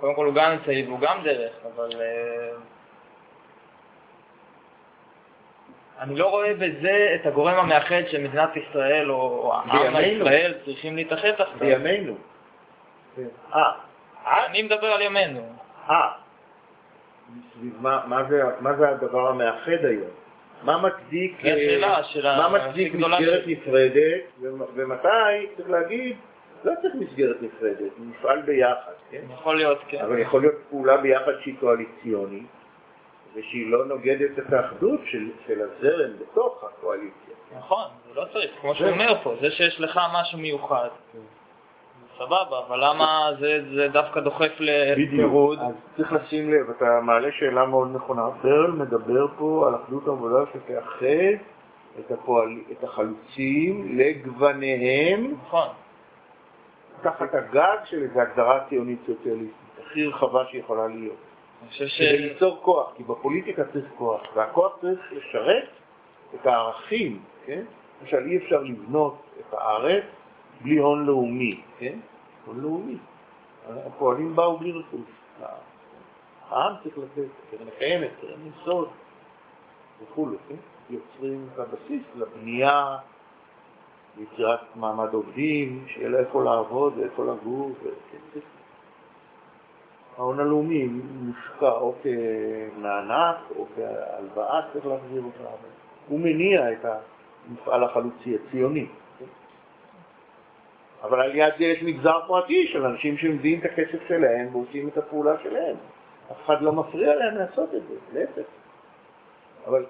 קודם כל הוא גם אמצעי והוא גם דרך, אבל... אה, אני לא רואה בזה את הגורם המאחד שמדינת ישראל או העם. הישראל צריכים להתאחד תחתיו. בימינו. אה, אני מדבר על ימינו. אה, מה, זה, הדבר המאחד היום? מה מצדיק, אה, של מסגרת של- נפרדת, ומ- ומתי צריך להגיד, לא צריך מסגרת נפרדת, נפעל ביחד, כן? יכול להיות, כן. אבל יכול להיות פעולה ביחד שהיא קואליציונית, ושהיא לא נוגדת את האחדות של, של הזרם בתוך הקואליציה. נכון, זה לא צריך, כמו שהוא אומר פה, זה שיש לך משהו מיוחד, סבבה, אבל למה זה זה דווקא דוחף לפירוד? אז צריך לשים לב, אתה מעלה שאלה מאוד נכונה. ברל מדבר פה על אחדות עבודה שתאחד את, הפועל, את החלוצים לגווניהם נכון. תחת הגג של איזו הגדרה ציונית סוציאליסטית, הכי רחבה שיכולה להיות. חושב ש... כדי ליצור כוח, כי בפוליטיקה צריך כוח, והכוח צריך לשרת את הערכים, כן? למשל, אי אפשר לבנות את הארץ בלי הון לאומי, כן? הון לאומי. הפועלים באו בלי רכוש. העם צריך לתת, קרן הקיימת, קרן יסוד וכו', כן? יוצרים את הבסיס לבנייה, ליצירת מעמד עובדים, שיהיה לה איפה לעבוד ואיפה לגור, וכן, ההון הלאומי מושקע או כמענק או כהלוואה, צריך להחזיר אותה, הוא מניע את המפעל החלוצי הציוני. אבל על יד זה יש מגזר פרטי של אנשים שמביאים את הכסף שלהם ועושים את הפעולה שלהם. אף אחד לא מפריע להם לעשות את זה, להפך. אבל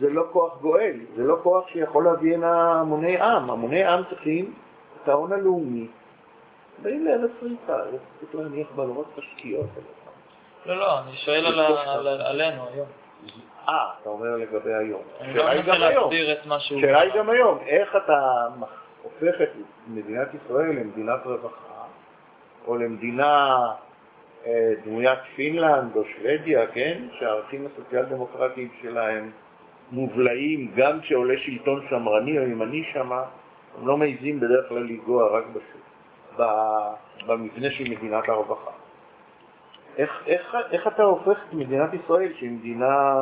זה לא כוח גואל, זה לא כוח שיכול להביא הנה המוני עם. המוני עם צריכים את ההון הלאומי באים לארץ ריקה, צריך להניח לא רק תשתיות. לא, לא, אני שואל עלינו היום. אה, אתה אומר לגבי היום. אני לא מנסה. להסביר את מה שהוא... השאלה היא גם היום, איך אתה הופך את מדינת ישראל למדינת רווחה, או למדינה אה, דמוית פינלנד או שוודיה, כן? שהערכים הסוציאל דמוקרטיים שלהם מובלעים גם כשעולה שלטון שמרני או ימני שמה, הם לא מעיזים בדרך כלל לנגוע רק בשוק. במבנה של מדינת הרווחה. איך, איך, איך אתה הופך את מדינת ישראל, שהיא מדינה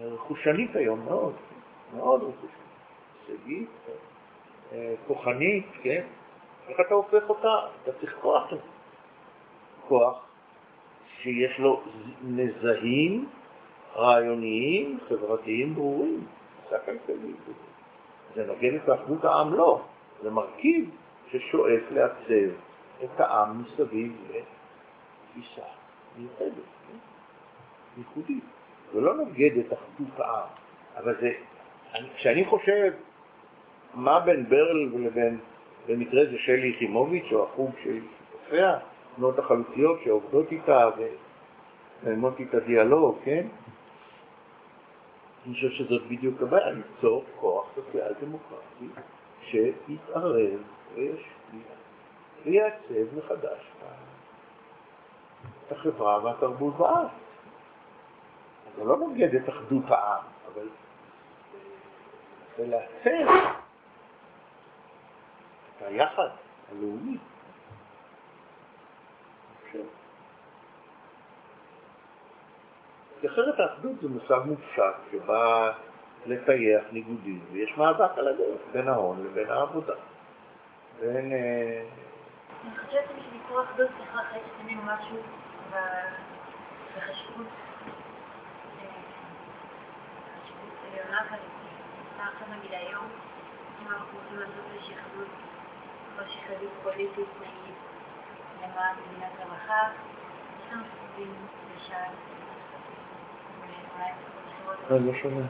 רכושנית היום מאוד, מאוד רכושנית, הישגית, אה, כוחנית, כן? איך אתה הופך אותה? אתה צריך כוח. כוח שיש לו נזהים רעיוניים, חברתיים ברורים, זה נוגד את אחדות העם? לא. זה מרכיב ששואף לעצב את העם מסביב לתפיסה מיוחדת, כן? ייחודית. זה לא נוגד את אחדות העם, אבל זה, אני- כשאני חושב מה בין ברל לבין, במקרה זה שלי יחימוביץ' או החוג של שותפיה, תנועות החלוציות שעובדות איתה, מוטי את הדיאלוג, כן? אני חושב שזאת בדיוק הבעיה, ליצור כוח סוציאל דמוקרטי שיתערב וישפיע ויעצב מחדש את החברה והתרבות בארץ. זה לא נוגד את אחדות העם, אבל זה לעצב את היחד הלאומי. כי אחרת האחדות זה מושג מופשט שבא לטייח ניגודים, ויש מאבק על הדרך בין ההון לבין העבודה. בין... אה, אני חושבת שביקור אחדות צריך להחליט שתמיד משהו בחשיבות חשיבות עליונה כזאת. עכשיו נגיד היום, אם אנחנו רוצים לעשות איזושהי אחדות, איזושהי אחדות פוליטית, נגיד, למען מדינת רווחה, יש לנו סיכויים בשעה לא שומע.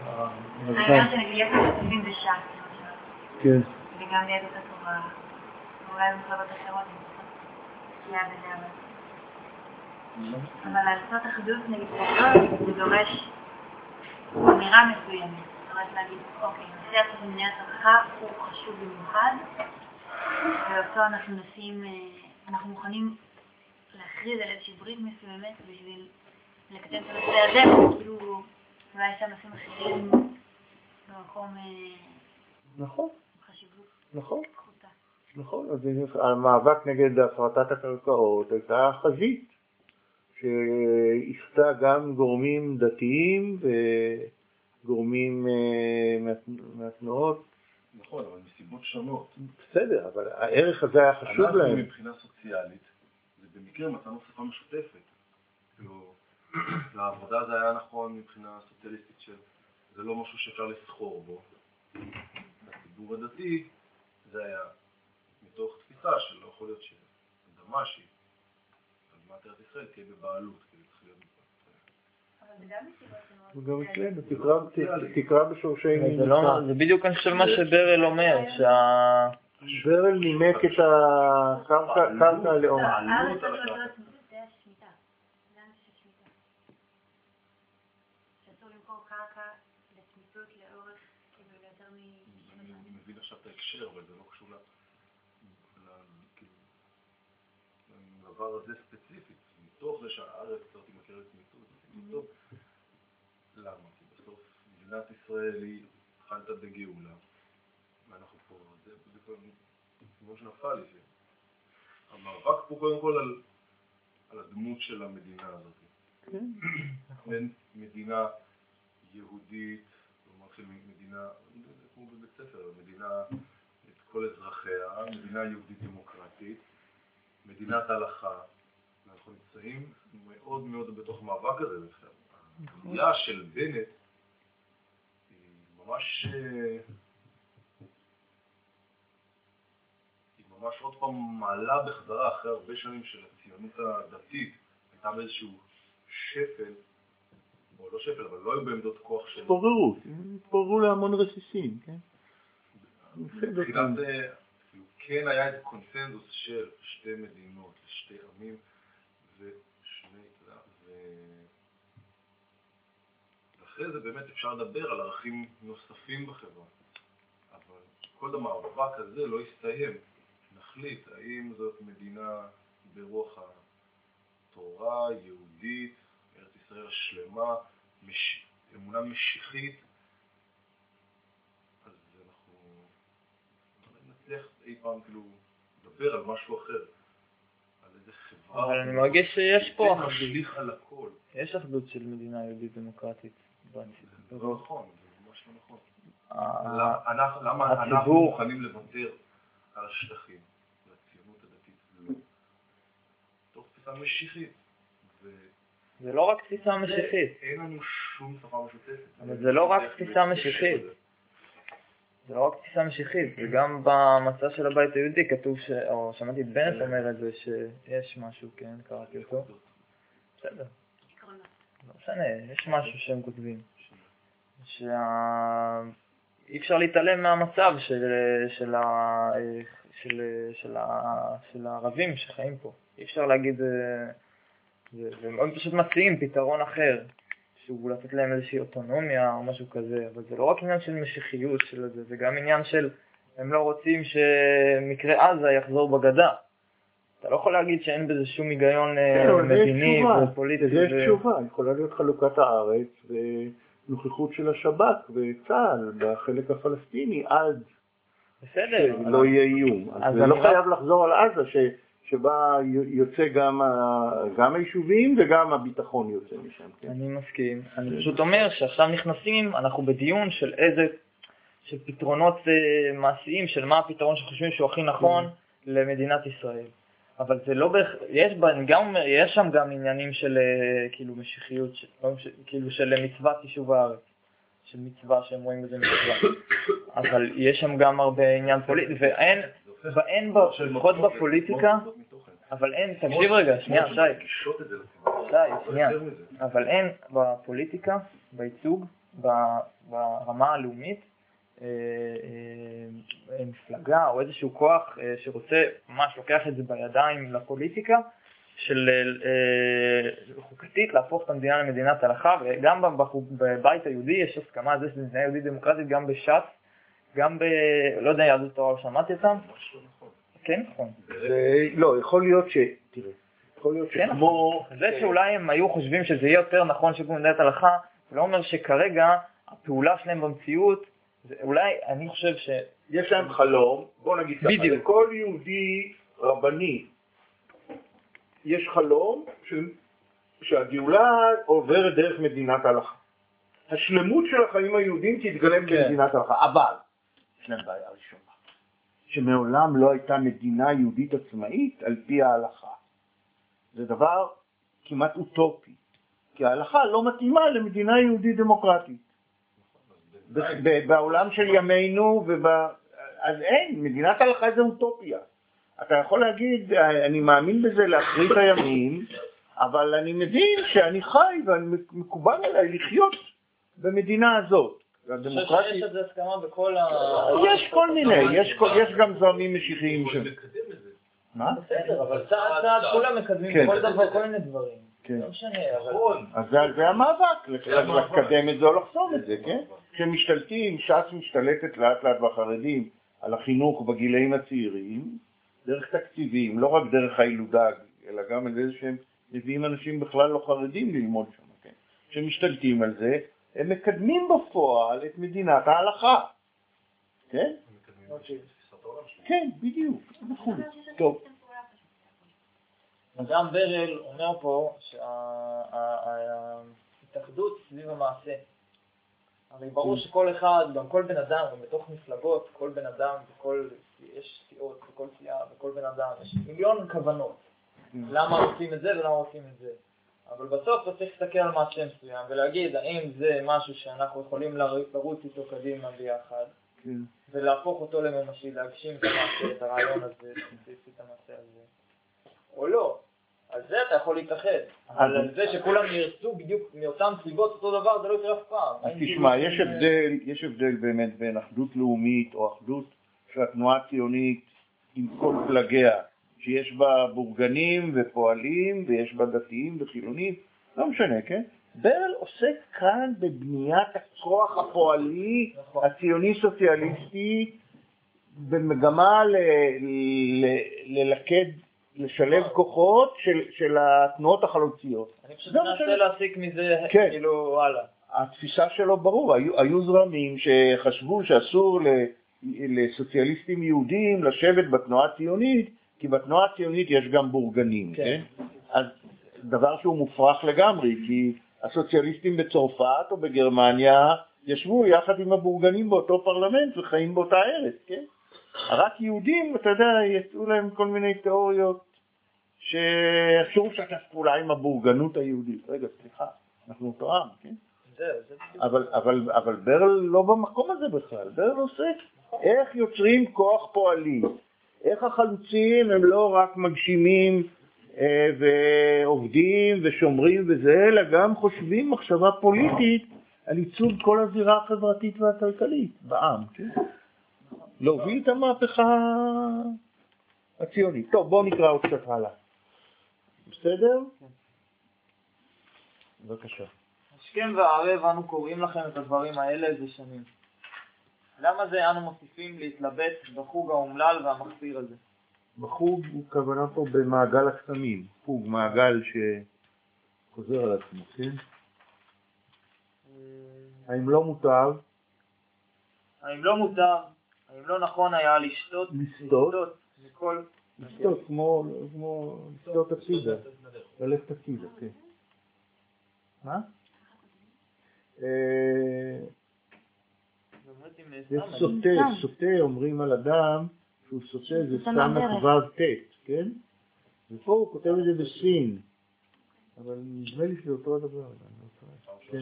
העניין שנגיד יש לנו סיכויים בשעה, כן. וגם ליהדות התורה, ואולי במפלגות אחרות, פגיעה בזה, אבל... אבל לעשות אחדות נגיד כזאת, זה דורש אמירה מסוימת. זאת אומרת להגיד, אוקיי, נושא מניעת רווחה הוא חשוב במיוחד, ואותו אנחנו נשים, אנחנו מוכנים להכריז על איזושהי ברית מסוימת בשביל לקדם את הנושא הזה, כאילו אולי יש שם נושאים אחרים במקום נכון, חשיבות נכון. נכון, אז המאבק נגד הפרטת הקרקעות הייתה חזית שהכתה גם גורמים דתיים וגורמים אה, מה- מהתנועות. נכון, אבל מסיבות שונות. בסדר, אבל הערך הזה היה חשוב אנחנו להם. מבחינה סוציאלית, זה במקרה מצאנו שפה משותפת. כאילו, לעבודה זה היה נכון מבחינה סוציאליסטית של זה לא משהו שאפשר לסחור בו. לציבור הדתי זה היה מתוך תפיסה שלא יכול להיות שאדמה שהיא אדמת ארץ ישראל תהיה בבעלות, כאילו צריך להיות בבעלות. אבל זה גם מסיבות אצלנו, תקרא- תקרא בשורשי זה לא- זה בדיוק אני חושב מה שברל אומר, שה... ברל נימק את הקרקע קרקע הלאום. לא זה. זה לאורך, כאילו. אני מבין עכשיו את ההקשר, אבל זה לא קשור. ל- לדבר הזה ספציפית. מתוך זה שהארץ הזאת היא מכירה לצמיתות, טוב. למה? כי בסוף מדינת ישראל היא חלתה בגאולה, ואנחנו פה, זה כבר כמו שנפל לי. זה- המאבק פה קודם כל על, על הדמות של המדינה הזאת. בין מדינה יהודית, כלומר של מדינה, זה כמו בבית ספר, מדינה, את כל אזרחיה, מדינה יהודית דמוקרטית, מדינת הלכה, ואנחנו נמצאים מאוד מאוד בתוך המאבק הזה בכלל. הבנייה של בנט היא ממש, היא ממש עוד פעם מעלה בחזרה אחרי הרבה שנים של הציונות הדתית, הייתה באיזשהו שפל, או לא שפל, אבל לא היו בעמדות כוח של... התפוררות, התפוררו להמון רסיסים, כן? מבחינת, כן היה איזה קונצנזוס של שתי מדינות, שתי עמים, ושני, ו... ואחרי זה באמת אפשר לדבר על ערכים נוספים בחברה. אבל כל המאבק הזה לא יסתיים. נחליט האם זאת מדינה ברוח התורה, יהודית, ארץ ישראל השלמה, מש... אמונה משיחית, אז אנחנו נצליח אי פעם כאילו לדבר על משהו אחר, על איזה חברה. אבל אני מרגיש שיש פה זה אחדות. משליך על הכל. יש אחדות של מדינה יהודית דמוקרטית. זה לא נכון, זה ממש לא נכון. ה- למה אנחנו- מוכנים לוותר על השטחים, לציונות הדתית? לא. תוך תפיסה משיחית. זה לא רק תפיסה משיחית, אין לנו שום שפה משותפת. אבל זה לא רק תפיסה משיחית. זה לא רק תפיסה משיחית, וגם במצע של הבית היהודי כתוב, ש... או שמעתי את בנט אומר את זה, שיש משהו, כן, קראתי אותו. בסדר. לא משנה, יש משהו שהם כותבים. שה... אי אפשר להתעלם מהמצב של, של, ה... של, של, ה... של הערבים שחיים פה. אי אפשר להגיד, אה, והם פשוט מציעים פתרון אחר, שהוא לתת להם איזושהי אוטונומיה או משהו כזה, אבל זה לא רק עניין של משיחיות של זה, זה גם עניין של הם לא רוצים שמקרה עזה יחזור בגדה. אתה לא יכול להגיד שאין בזה שום היגיון אה, כן, יש מדיני תשובה. ופוליטי. לזה יש ו- תשובה, יכולה להיות חלוקת הארץ ונוכחות של השב"כ וצה"ל בחלק הפלסטיני עד בסדר, שלא יהיה איום. אז זה לא חייב לחזור על עזה, ש- שבה יוצא גם ה- גם היישובים וגם הביטחון יוצא משם. כן. אני מסכים. אני פשוט אומר שעכשיו נכנסים, אנחנו בדיון של איזה, של פתרונות אה, מעשיים, של מה הפתרון שחושבים שהוא הכי נכון למדינת ישראל. אבל זה לא בהכ... יש, גם יש שם גם עניינים של אה, כאילו משיחיות, של, לא מש... כאילו של מצוות יישוב הארץ, של מצווה שהם רואים בזה מצווה. אבל יש שם גם הרבה עניין פוליטי, ואין, ואין, ב- לפחות בפוליטיקה, אבל אין, תקשיב רגע, שנייה, שי. שי, שנייה. אבל אין בפוליטיקה, בייצוג, ברמה הלאומית, אה, אה, מפלגה או איזשהו כוח אה, שרוצה, ממש לוקח את זה בידיים לפוליטיקה, של חוקתית להפוך את המדינה למדינת הלכה, וגם בבית היהודי יש הסכמה על זה שזו מדינה יהודית דמוקרטית, גם בש"ס, גם ב... לא יודע, יהדות התורה, לא שמעתי אותם? נכון. כן, נכון. לא, יכול להיות ש... תראה, יכול להיות כן, שכמו... זה שאולי הם היו חושבים שזה יהיה יותר נכון שיקום מדינת הלכה, לא אומר שכרגע הפעולה שלהם במציאות, אולי, אני חושב ש... יש להם חלום, בוא נגיד ככה, בדיוק. לכל יהודי רבני יש חלום ש... שהגאולה עוברת דרך מדינת הלכה. השלמות של החיים היהודים תתגלם כן. במדינת הלכה, אבל יש להם בעיה ראשונה, שמעולם לא הייתה מדינה יהודית עצמאית על פי ההלכה. זה דבר כמעט אוטופי, כי ההלכה לא מתאימה למדינה יהודית דמוקרטית. ב- בעולם של ימינו, וב... אז אין, מדינת הלכה זה אוטופיה. אתה יכול להגיד, אני מאמין בזה לאחרית הימים, אבל אני מבין שאני חי ומקובל עליי לחיות במדינה הזאת. אני חושב שיש על זה הסכמה בכל ה... יש כל מיני, יש, כל- יש גם זרמים משיחיים ש... מה? בסדר, אבל צעד צעד כולם מקדמים כן. כל דבר, כל מיני דברים. כן. לא משנה, אבל... נכון. אז זה, זה המאבק, לקדם את זה או לחסום את זה, כן? כשמשתלטים, ש"ס משתלטת לאט לאט בחרדים על החינוך בגילאים הצעירים, דרך תקציבים, לא רק דרך הילודה, אלא גם על זה שהם מביאים אנשים בכלל לא חרדים ללמוד שם, כן? כשמשתלטים על זה, הם מקדמים בפועל את מדינת ההלכה, כן? כן, בדיוק, נכון. טוב, אדם ברל אומר פה שההתאחדות סביב המעשה. הרי ברור שכל אחד, גם כל בן אדם, גם בתוך מפלגות, כל בן אדם, בכל, יש סיעות, בכל סיעה, בכל בן אדם, יש מיליון כוונות. למה רוצים את זה ולמה רוצים את זה. אבל בסוף אתה צריך להסתכל על מעשה מסוים ולהגיד האם זה משהו שאנחנו יכולים לר- לרוץ איתו קדימה ביחד כן. ולהפוך אותו לממשי, להגשים את המעשה, את הרעיון הזה, את המעשה הזה, או לא. על זה אתה יכול להתאחד, אבל על זה שכולם ירצו בדיוק מאותן סיבות אותו דבר, זה לא יקרה אף פעם. אז תשמע, כאילו יש הבדל, יש הבדל באמת בין אחדות לאומית או אחדות של התנועה הציונית עם כל פלגיה, שיש בה בורגנים ופועלים ויש בה דתיים וחילונים, לא משנה, כן? ברל עוסק כאן בבניית הכוח הפועלי נכון. הציוני-סוציאליסטי במגמה ל- ל- ללכד, לשלב כוחות של, של התנועות החלוציות. אני פשוט מה מנסה להסיק מזה, כן. כאילו, הלאה. התפיסה שלו ברור, היו, היו זרמים שחשבו שאסור ל, לסוציאליסטים יהודים לשבת בתנועה הציונית, כי בתנועה הציונית יש גם בורגנים, כן. כן? אז דבר שהוא מופרך לגמרי, כי הסוציאליסטים בצרפת או בגרמניה ישבו יחד עם הבורגנים באותו פרלמנט וחיים באותה ארץ, כן? רק יהודים, אתה יודע, יצאו להם כל מיני תיאוריות שאסור לשתף פעולה עם הבורגנות היהודית. רגע, סליחה, אנחנו אותו עם, כן? אבל, אבל, אבל ברל לא במקום הזה בכלל, ברל עוסק איך יוצרים כוח פועלי, איך החלוצים הם לא רק מגשימים אה, ועובדים ושומרים וזה, אלא גם חושבים מחשבה פוליטית על ייצוג כל הזירה החברתית והכלכלית בעם, כן? להוביל את המהפכה הציונית. טוב, בואו נקרא עוד קצת הלאה. בסדר? בבקשה. השכם והערב אנו קוראים לכם את הדברים האלה זה שנים. למה זה אנו מוסיפים להתלבט בחוג האומלל והמחפיר הזה? בחוג הוא כוונה פה במעגל הקסמים, חוג, מעגל שחוזר על עצמו, כן? האם לא מותר האם לא מותר, האם לא נכון היה לשתות, מכל... לסטות כמו, לסטות הצידה, ללכת הצידה, כן. מה? אה, באמת אם יש סתם, סוטה, סתם. סוטה אומרים על אדם שהוא סוטה זה סוטה סתם מהדרך. ו' ט', כן? ופה הוא כותב את זה בסין, אבל נדמה לי שזה אותו הדבר. אני לא כן.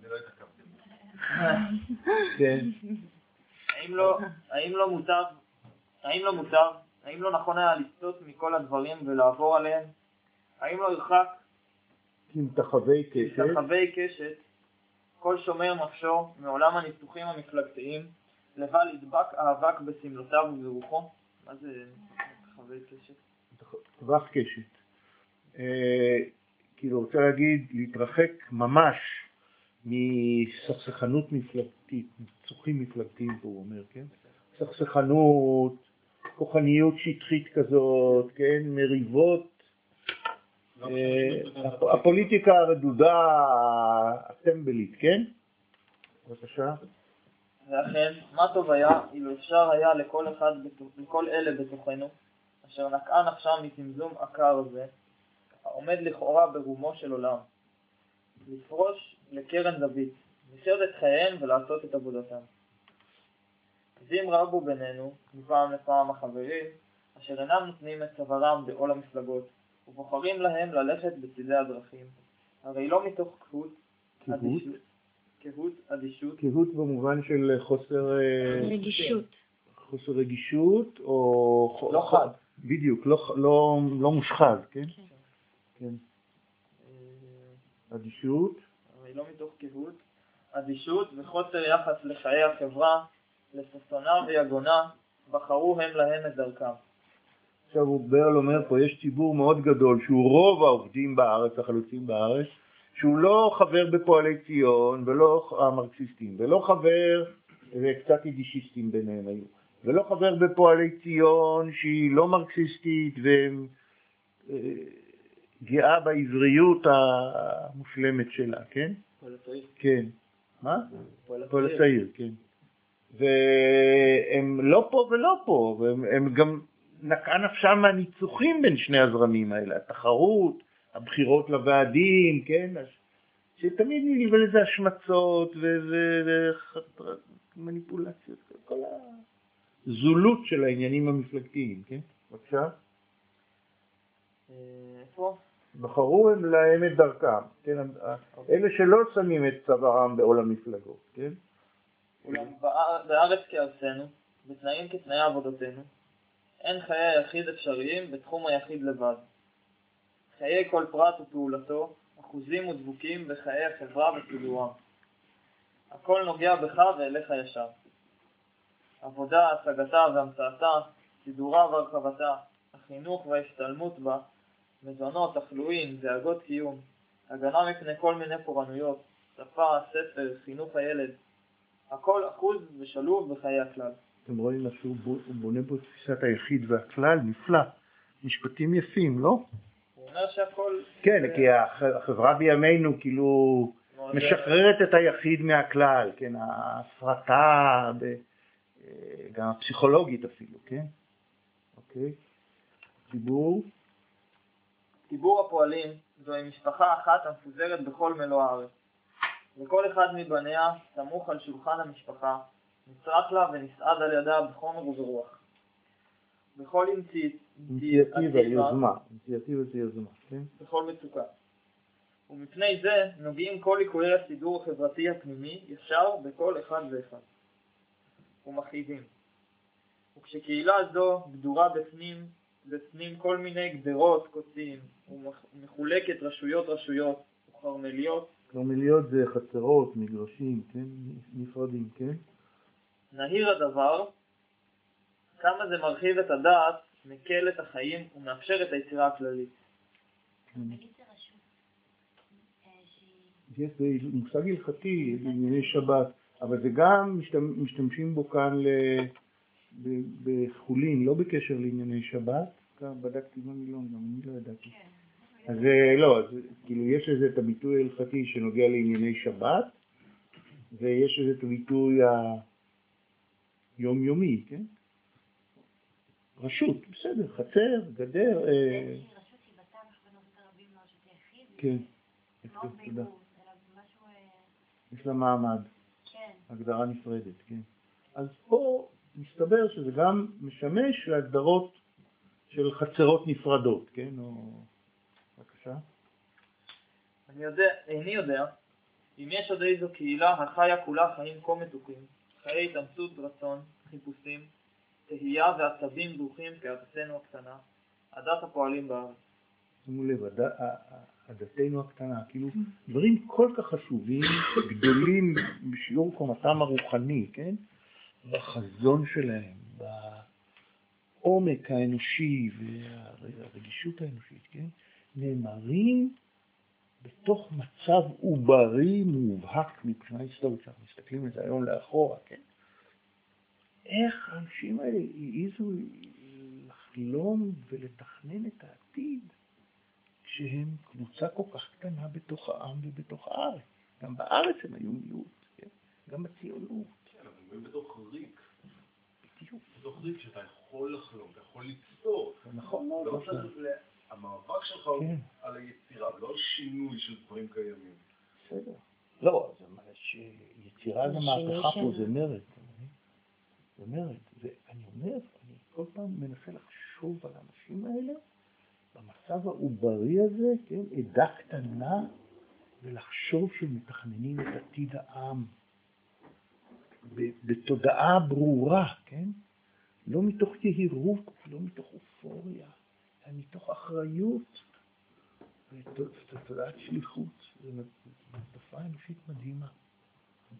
אני לא התעכבתי. כן. האם לא, לא האם לא מוטב, האם לא נכון היה לסטות מכל הדברים ולעבור עליהם? האם לא ירחק קשת, ככוכבי קשת כל שומר נפשו מעולם הניסוחים המפלגתיים לבל ידבק האבק בסמלותיו וברוחו? מה זה כוכבי קשת? טווח קשת. אה, כאילו רוצה להגיד להתרחק ממש מסכסכנות מפלגתית, ניסוחים מפלגתיים פה הוא אומר, כן? סכסכנות, כוחניות שטחית כזאת, כן? מריבות, הפוליטיקה הרדודה, הטמבלית, כן? בבקשה. ואכן, מה טוב היה אילו אפשר היה לכל אחד, לכל אלה בתוכנו, אשר נקעה נפשם מזמזום עקר זה, העומד לכאורה ברומו של עולם, לפרוש לקרן זווית, לחיות את חייהם ולעשות את עבודתם. ואם רבו בינינו, מפעם לפעם החברים, אשר אינם נותנים את צווארם בעול המפלגות, ובוחרים להם ללכת בצדי הדרכים, הרי לא מתוך קהות, קהות? אדישות, קהות, אדישות, קהות במובן של חוסר, אה, רגישות. חוסר רגישות, או... לא חד. בדיוק, לא, לא, לא מושחז, כן? כן. כן. אה, אדישות, הרי לא מתוך קהות, אדישות וחוסר יחס לחיי החברה, לששונה ויגונה, בחרו הם להם את דרכם. עכשיו ברל אומר פה, יש ציבור מאוד גדול שהוא רוב העובדים בארץ, החלוצים בארץ, שהוא לא חבר בפועלי ציון ולא המרקסיסטים, ולא חבר, וקצת יידישיסטים ביניהם היו, ולא חבר בפועלי ציון שהיא לא מרקסיסטית וגאה בעבריות המושלמת שלה, כן? פועל הצעיר. כן. מה? פועל הצעיר. כן. והם לא פה ולא פה, והם הם גם נקעה נפשם מהניצוחים בין שני הזרמים האלה, התחרות, הבחירות לוועדים, כן? שתמיד נלווה לזה השמצות ומניפולציות, כל הזולות של העניינים המפלגתיים, כן? בבקשה. אה, איפה? בחרו הם להם את דרכם, כן? אלה שלא שמים את צווארם בעול המפלגות, כן? אולם באר- בארץ כארצנו, בתנאים כתנאי עבודתנו, אין חיי היחיד אפשריים בתחום היחיד לבד. חיי כל פרט ופעולתו אחוזים ודבוקים בחיי החברה וסידורם. הכל נוגע בך ואליך ישר. עבודה, השגתה והמצאתה, סידורה והרחבתה, החינוך וההשתלמות בה, מזונות, תחלואים, דאגות קיום, הגנה מפני כל מיני פורענויות, שפה, ספר, חינוך הילד, הכל אחוז ושלוב בחיי הכלל. אתם רואים איך שהוא בו- הוא בונה את תפיסת היחיד והכלל, נפלא. משפטים יפים, לא? הוא אומר שהכל... כן, כי הח- החברה בימינו כאילו משחררת את היחיד מהכלל, כן, ההפרטה, אה, גם הפסיכולוגית אפילו, כן? אוקיי. דיבור, ציבור הפועלים זוהי משפחה אחת המפוזרת בכל מלוא הארץ. וכל אחד מבניה סמוך על שולחן המשפחה, נצרך לה ונסעד על ידה בחומר וברוח. בכל אינצי- אינציאטיבה, יוזמה, אינציאטיבה זה יוזמה, כן? בכל מצוקה. ומפני זה נוגעים כל ליקויי הסידור החברתי הפנימי ישר בכל אחד ואחד. ומכאיבים. וכשקהילה זו גדורה בפנים, בפנים כל מיני גדרות קוצים, ומחולקת רשויות רשויות וכרמליות, כרמליות זה חצרות, מגרשים, כן? נפרדים, כן? נהיר הדבר, כמה זה מרחיב את הדעת, מקל את החיים ומאפשר את היצירה הכללית. יש, מושג הלכתי לענייני שבת, אבל זה גם משתמש, משתמשים בו כאן בחולין, לא בקשר לענייני שבת, כאן בדקתי במילון, גם אני לא ידעתי. אז אה, לא, כאילו יש לזה את הביטוי ההלכתי שנוגע לענייני שבת, ויש לזה את הביטוי היומיומי, כן? רשות, בסדר, חצר, גדר, אה, רשות שהיא בתמ"ך בנושא הרבים לא שזה יחיד, כן, לא יפה, תודה. אה, יש לה מעמד, כן, הגדרה נפרדת, כן. אז פה מסתבר שזה גם משמש להגדרות של חצרות נפרדות, כן, או... בבקשה. אני יודע, איני יודע אם יש עוד איזו קהילה החיה כולה חיים כה מתוקים, חיי התאמצות רצון, חיפושים, תהייה ועצבים ברוכים כארצנו הקטנה, עדת הפועלים בארץ. שימו לב, הד- ה- ה- עדתנו הקטנה, כאילו דברים כל כך חשובים, גדולים בשיעור קומתם הרוחני, כן? בחזון שלהם, בעומק האנושי והרגישות האנושית, כן? נאמרים בתוך מצב עוברי מובהק מבחינה היסטורית, כשאנחנו מסתכלים על זה היום לאחורה, כן? איך האנשים האלה העזו לחלום ולתכנן את העתיד כשהם קבוצה כל כך קטנה בתוך העם ובתוך הארץ. גם בארץ הם היו מיעוט, כן? גם בציונות. כן, אבל הם בתוך ריק. בדיוק. בתוך ריק שאתה יכול לחלום, אתה יכול ליצור. זה נכון מאוד. לא שאתה- צריך. המאבק שלך הוא כן. על היצירה, ולא על שינוי של דברים קיימים. בסדר. לא, שיצירה זה מהפכה פה, זה מרד. זה מרד. ואני אומר, אני כל פעם מנסה לחשוב על האנשים האלה במצב העוברי הזה, כן, עדה קטנה, ולחשוב שהם מתכננים את עתיד העם. בתודעה ברורה, כן? לא מתוך יהירות, לא מתוך אופוריה, מתוך אחריות. ותודעת שליחות, זו תופעה אנושית מדהימה,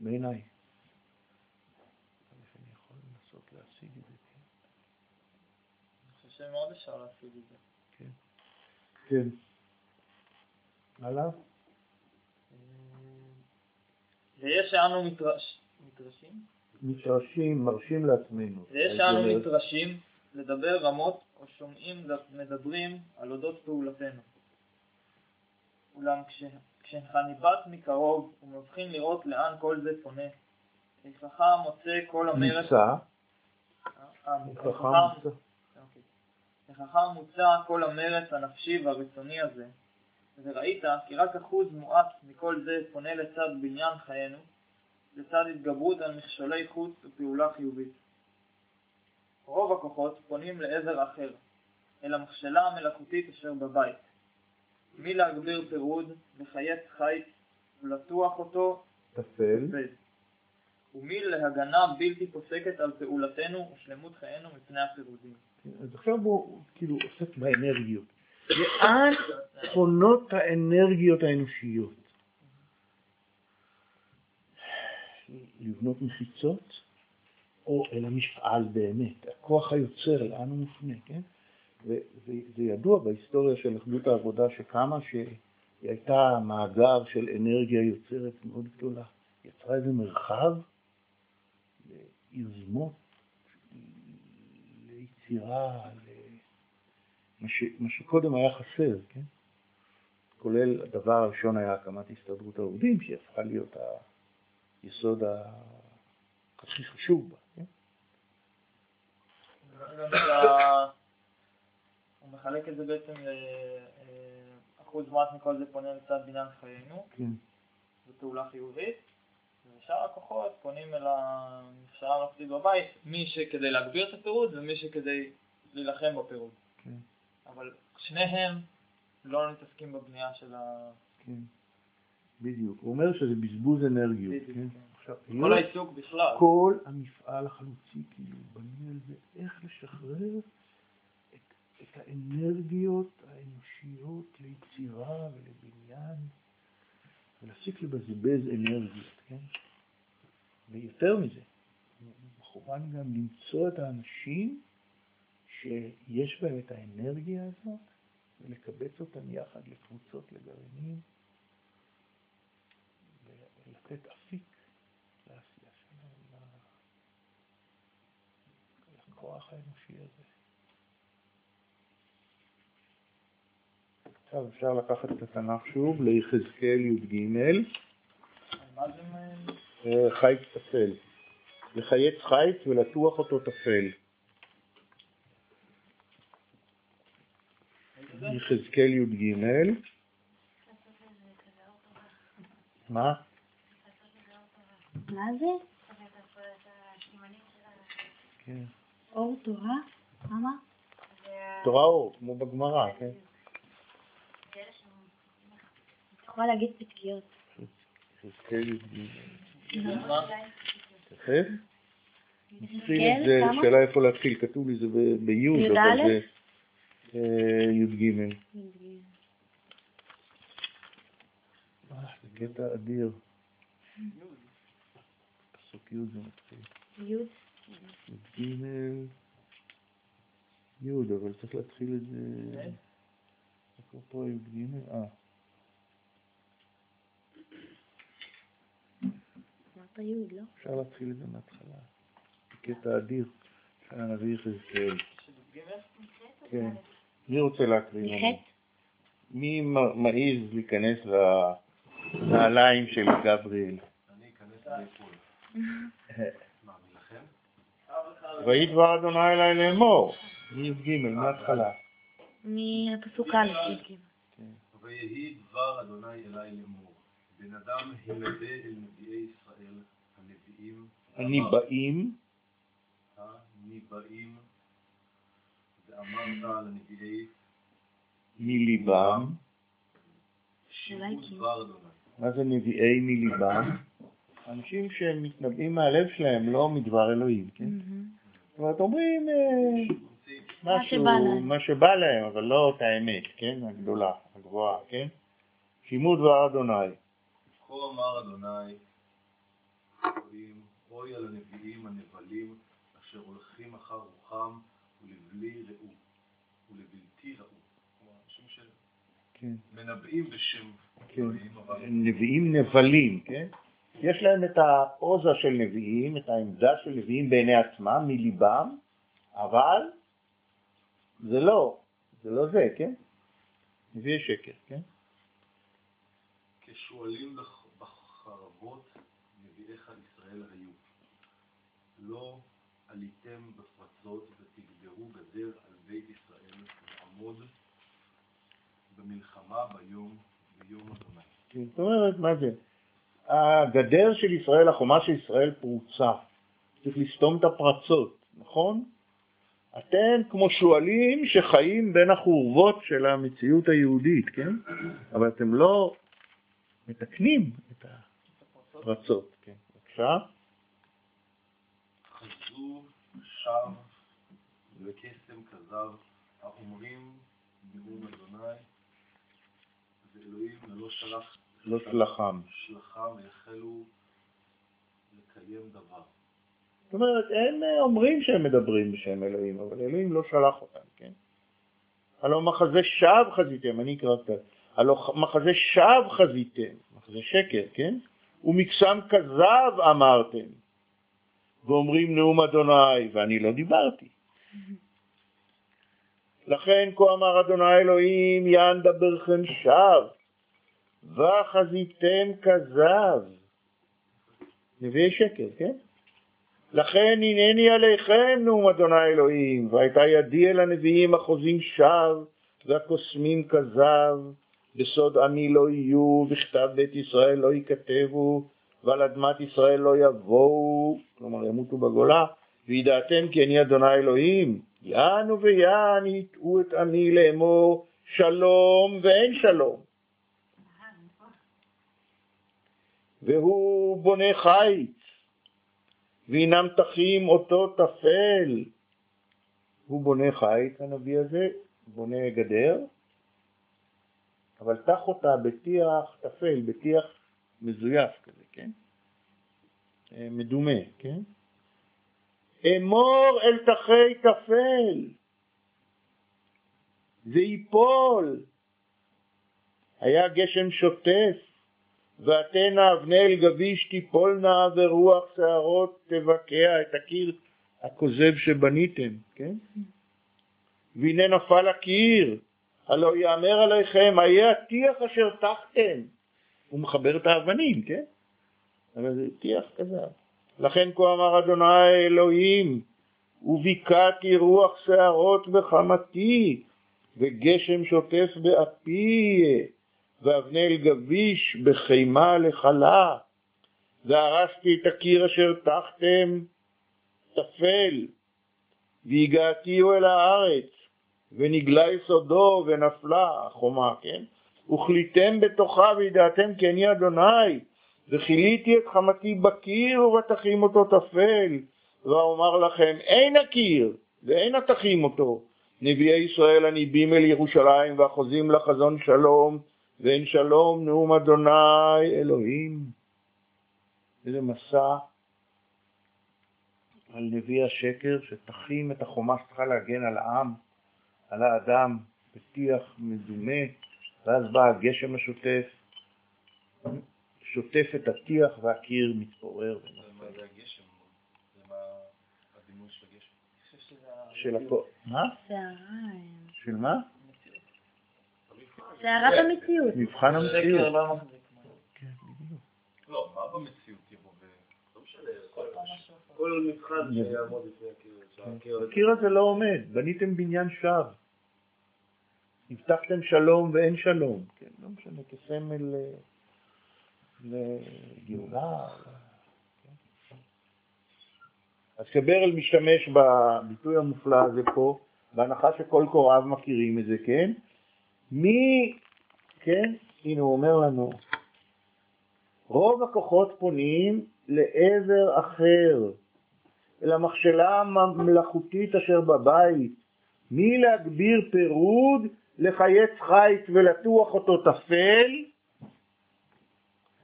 בעיניי. אני יכול לנסות להשיג את זה, כן? אני חושב שמאוד אפשר להשיג את זה. כן. כן. הלאה? אה, ויש שאנו מתרש... מתרשים? מתרשים, מרשים לעצמנו. ויש שאנו. מתרשים לדבר רמות או שומעים מדברים על אודות פעולתנו. אולם כש... כשאינך ניבט מקרוב ומבחין לראות לאן כל זה פונה, אינך מוצא כל המרץ... אה, חכם חכם- מוצא. אוקיי. לחכם מוצע כל המרץ הנפשי והרצוני הזה, וראית כי רק אחוז מועט מכל זה פונה לצד בניין חיינו, לצד התגברות על מכשולי חוץ ופעולה חיובית. רוב הכוחות פונים לעבר אחר, אל המכשלה המלאכותית אשר בבית. מי להגביר פירוד, לחייץ חיץ ולטוח אותו טפל, עובד. ומי להגנה בלתי פוסקת על פעולתנו ושלמות חיינו מפני הפירודים. אז עכשיו הוא כאילו עוסק באנרגיות. לאן פונות האנרגיות האנושיות? לבנות מחיצות, או אל המפעל באמת, הכוח היוצר, לאן הוא מופנה, כן? וזה ידוע בהיסטוריה של אחדות העבודה שקמה, שהיא הייתה מאגר של אנרגיה יוצרת מאוד גדולה. יצרה איזה מרחב ליוזמות, ליצירה, ל- מה, ש, שקודם היה חסר, כן? כולל הדבר הראשון היה הקמת הסתדרות העובדים, שהיא הפכה להיות היסוד הכי חשוב בה, הוא מחלק את זה בעצם לאחוז מועט מכל זה פונה לצד בניין חיינו, כן. זו פעולה חיובית, ושאר הכוחות פונים אל המכשלה המלאכותית בבית, מי שכדי להגביר את הפירוד ומי שכדי להילחם בפירוד. כן, אבל שניהם לא מתעסקים בבנייה של ה... כן, בדיוק. הוא אומר שזה בזבוז אנרגיות, בדיוק, כן? כן. עכשיו, כל העיסוק בכלל. כל המפעל החלוצי, כאילו, בנוי על זה, איך לשחרר את, את האנרגיות האנושיות ליצירה ולבניין, ולהפסיק לבזבז אנרגיות, כן? ויותר מזה, מכוון גם למצוא את האנשים שיש בהם את האנרגיה הזאת, ולקבץ אותם יחד לקבוצות, לגרעינים, לתת לכוח האנושי הזה. עכשיו אפשר לקחת את התנ"ך שוב ליחזקאל י"ג, אה, חיץ טפל. לחייץ חיץ ולטוח אותו טפל. יחזקאל י"ג, מה? מה זה? כן. אור תורה? למה? תורה אור, כמו בגמרא, כן? את יכולה להגיד פתקיות. יחזקאל י"ג. מה? תכף. נתחיל את יחזקאל, זה, כמה? שאלה איפה להתחיל, כתוב לי זה בי', י"א? אבל זה אה, י"ג. אה, זה קטע אדיר. פסוק י' זה מתחיל. י' י"ג, י', אבל צריך להתחיל את זה... איפה פה י"ג? אה, אמרת י', לא? אפשר להתחיל את זה מההתחלה. זה קטע אדיר של הנביא יחזקאל. י"ג? כן. מי רוצה להקריא לנו? מי מעז להיכנס לנעליים של גבריאל? אני אכנס לאיפול. דבר אדוני אלי לאמור. מי"ג, מההתחלה. מהפסוק א', י"ג. ויהי דבר אדוני אלי לאמור. בן אדם הנבא אל נביאי ישראל, הנביאים, הניבאים, הניבאים, ואמרת מליבם. אולי כי- דבר אדוני. מה זה נביאי מליבם? אנשים שמתנבאים מהלב שלהם, לא מדבר אלוהים, כן? זאת אומרת, אומרים אה, משהו, שבא להם. מה שבא להם, אבל לא את האמת, כן? הגדולה, הגבוהה, כן? שימו דבר אדוני. כה אמר אדוני, אוי על הנביאים הנבלים, אשר הולכים אחר רוחם, ולבלי ראו, ולבלתי ראו. כלומר, אנשים כן, שמנבאים בשם כן. אלוהים, אבל נביאים נבלים, כן? יש להם את העוזה של נביאים, את העמדה של נביאים בעיני עצמם, מליבם, אבל זה לא, זה לא זה, כן? נביאי שקר, כן? כשועלים בח- בחרבות נביאיך ישראל היו. לא עליתם בפרצות ותגברו גדר על בית ישראל לעמוד במלחמה ביום, ביום אדוני. כן, זאת אומרת, מה זה? הגדר של ישראל, החומה של ישראל פרוצה. צריך לסתום את הפרצות, נכון? אתם כמו שועלים שחיים בין החורבות של המציאות היהודית, כן? אבל אתם לא מתקנים את הפרצות, כן? בבקשה. חזו שווא וקסם כזב האומרים נאום אדוני ואלוהים לא שלח לא שלחם. שלחם ויחלו לקיים דבר. זאת אומרת, הם אה, אומרים שהם מדברים בשם אלוהים, אבל אלוהים לא שלח אותם, כן? הלא מחזה שווא חזיתם, אני אקרא קצת. הלא מחזה שווא חזיתם, מחזה שקר, כן? ומקסם כזב אמרתם. ואומרים נאום אדוני, ואני לא דיברתי. לכן כה אמר אדוני אלוהים, יען דברכם שווא, וחזיתם כזב. נביאי שקר, כן? לכן הנני עליכם נאום אדוני אלוהים, והייתה ידי אל הנביאים החוזים שווא, והקוסמים כזב, בסוד עמי לא יהיו, בכתב בית ישראל לא ייכתבו, ועל אדמת ישראל לא יבואו, כלומר ימותו בגולה, וידעתם כי אני אדוני אלוהים, יען וביען יטעו את עמי לאמור שלום ואין שלום. והוא בונה חיץ, והנם תחים אותו תפל. הוא בונה חיץ, הנביא הזה, בונה גדר, אבל תח אותה בטיח תפל, בטיח מזויף כזה, כן? אה, מדומה, כן? אמור אל תחי תפל, ויפול. היה גשם שוטף, ואתנה אבני אל גביש תיפולנה ורוח שערות תבקע את הקיר הכוזב שבניתם, כן? והנה נפל הקיר, הלא יאמר עליכם, איה הטיח אשר תחתם. הוא מחבר את האבנים, כן? אבל זה טיח כזה. לכן כה אמר אדוני אלוהים, וביקעתי רוח שערות בחמתי, וגשם שוטף באפי, ואבני אל גביש בחימה לחלה, והרסתי את הקיר אשר תחתם טפל, והגעתיהו אל הארץ, ונגלה יסודו ונפלה החומה, כן? וכליתם בתוכה וידעתם כי אני אדוני, וכיליתי את חמתי בקיר ובתחים אותו תפל, ואומר לכם אין הקיר ואין התחים אותו. נביאי ישראל הניבים אל ירושלים והחוזים לחזון שלום, ואין שלום נאום אדוני אלוהים. איזה מסע על נביא השקר שתחים את החומה שצריכה להגן על העם, על האדם, בטיח מדומה, ואז בא הגשם השוטף, שוטף את הטיח והקיר מתפורר. מה זה הגשם? זה מה הדימוי של הגשם? של הכל. מה? של מה? סערת המציאות. מבחן שקר המציאות. לא. כן. לא, מה במציאות יבוא ו... לא משנה, כל- מבחן שיעמוד לפני הקיר, הזה- הקיר הזה לא עומד, בניתם בניין שווא. הבטחתם שלום ואין שלום. כן, לא משנה, כסמל אה, לגאולה. כן. אז קברל משתמש בביטוי המופלא הזה פה, בהנחה שכל קוראיו מכירים את זה, כן? מי, כן, הנה הוא אומר לנו, רוב הכוחות פונים לעבר אחר, אל המכשלה המלאכותית אשר בבית, מי להגביר פירוד, לחייץ חיץ ולטוח אותו טפל,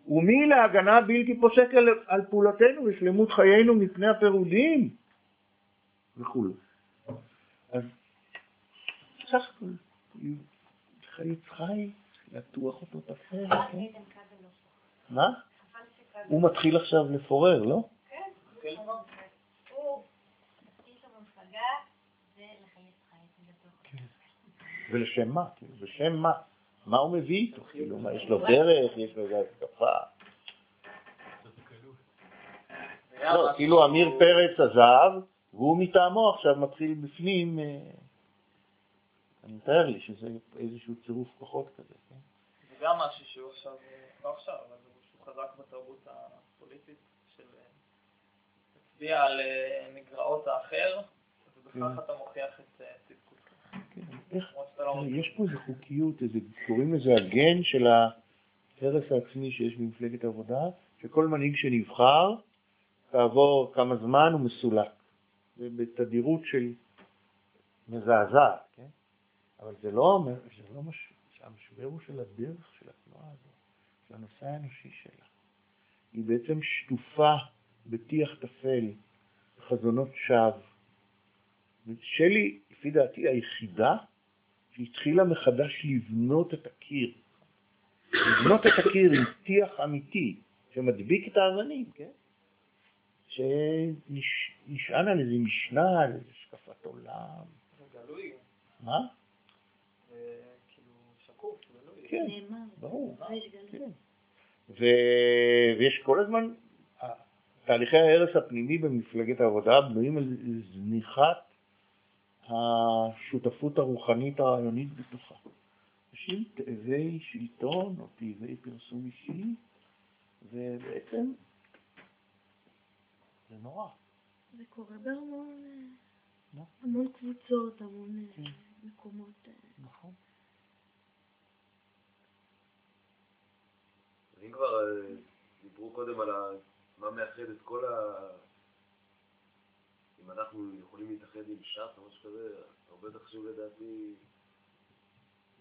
ומי להגנה בלתי פוסק על, על פעולתנו ושלמות חיינו מפני הפירודים, וכו'. אז סך הכל, חייץ חיץ, לטוח אותו טפל, כן? מה? הוא מתחיל עכשיו לפורר, לא? זה בטוח. ולשם מה? כאילו, בשם מה? מה הוא מביא איתו? כאילו, מה, יש לו דרך, יש לו איזו התקפה? לא, כאילו עמיר פרץ עזב, והוא מטעמו עכשיו מתחיל בפנים, אה, אני מתאר לי שזה איזשהו צירוף כוחות כזה, כן? זה גם משהו שהוא עכשיו, לא עכשיו, אבל שהוא חזק בתרבות הפוליטית של אה, תצביע על אה, מגרעות האחר, ובכך אתה מוכיח את אה, צדקותך. כן, לא. יש פה איזו חוקיות, איזה, קוראים לזה הגן של ההרס העצמי שיש במפלגת העבודה, שכל מנהיג שנבחר, כעבור כמה זמן הוא מסולק. זה בתדירות של מזעזעת, כן? אבל זה לא אומר, זה לא מש... המשבר הוא של הדרך של התנועה הזאת, של הנושא האנושי שלה. היא בעצם שטופה בטיח טפל, בחזונות שווא. שלי, לפי דעתי, היחידה שהתחילה מחדש לבנות את הקיר. לבנות את הקיר עם טיח אמיתי שמדביק את האבנים, כן? שנשען על איזה משנה, על איזה השקפת עולם. גלוי, מה? כאילו שקוף, גלוי. כן, נאמר. ברור. גלות. כן. ו... ויש כל הזמן, תהליכי ההרס הפנימי במפלגת העבודה בנויים על זניחת השותפות הרוחנית הרעיונית בתוכה. אנשים תאבי שלטון או תאבי פרסום אישי, ובעצם זה נורא. זה קורה בהמון אה? המון קבוצות, המון אה, כן. מקומות. אה, נכון. אם כבר אה, דיברו קודם על מה מאחד את כל ה... אם אנחנו יכולים להתאחד עם ש"ס או משהו כזה, הרבה יותר חשוב לדעתי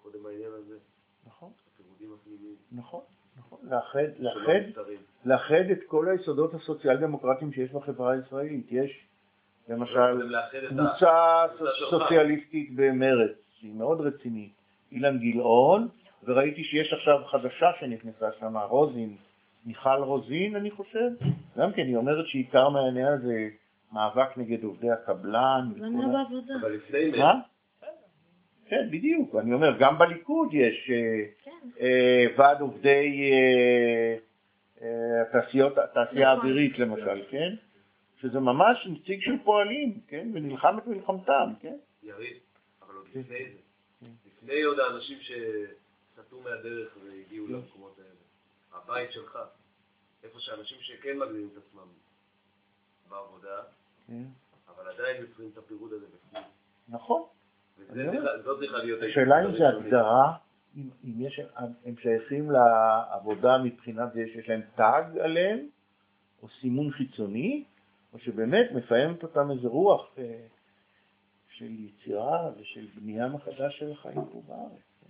קודם העניין הזה, נכון, הפירודים הפנימיים. נכון, נכון. לאחד, לאחד. לאחד את כל היסודות הסוציאל דמוקרטיים שיש בחברה הישראלית. יש למשל קבוצה. סוציאליסטית במרץ, שהיא מאוד רצינית. אילן גילאון, וראיתי שיש עכשיו חדשה שנכנסה שם, רוזין, מיכל רוזין אני חושב, גם כן היא אומרת שעיקר מהעניין זה מאבק נגד עובדי הקבלן. לא בעבודה. אבל לפני מה? כן, בדיוק. אני אומר, גם בליכוד יש אה, כן. אה, ועד עובדי אה, התעשייה נכון. האווירית למשל, כן? שזה ממש נציג של פועלים, כן? ונלחם את מלחמתם, כן? יריב, אבל עוד לפני זה, לפני עוד האנשים שסטו מהדרך והגיעו למקומות האלה, הבית שלך, איפה שאנשים שכן מגדירים את עצמם בעבודה, כן. אבל עדיין יוצרים את הפירוד הזה בפנים. נכון. השאלה אם זה. הגדרה, אם יש, הם שייכים לעבודה מבחינת זה שיש להם תג עליהם, או סימון חיצוני, או שבאמת מפעמת אותם איזה רוח אה, של יצירה ושל בנייה מחדש של החיים פה בארץ. כן?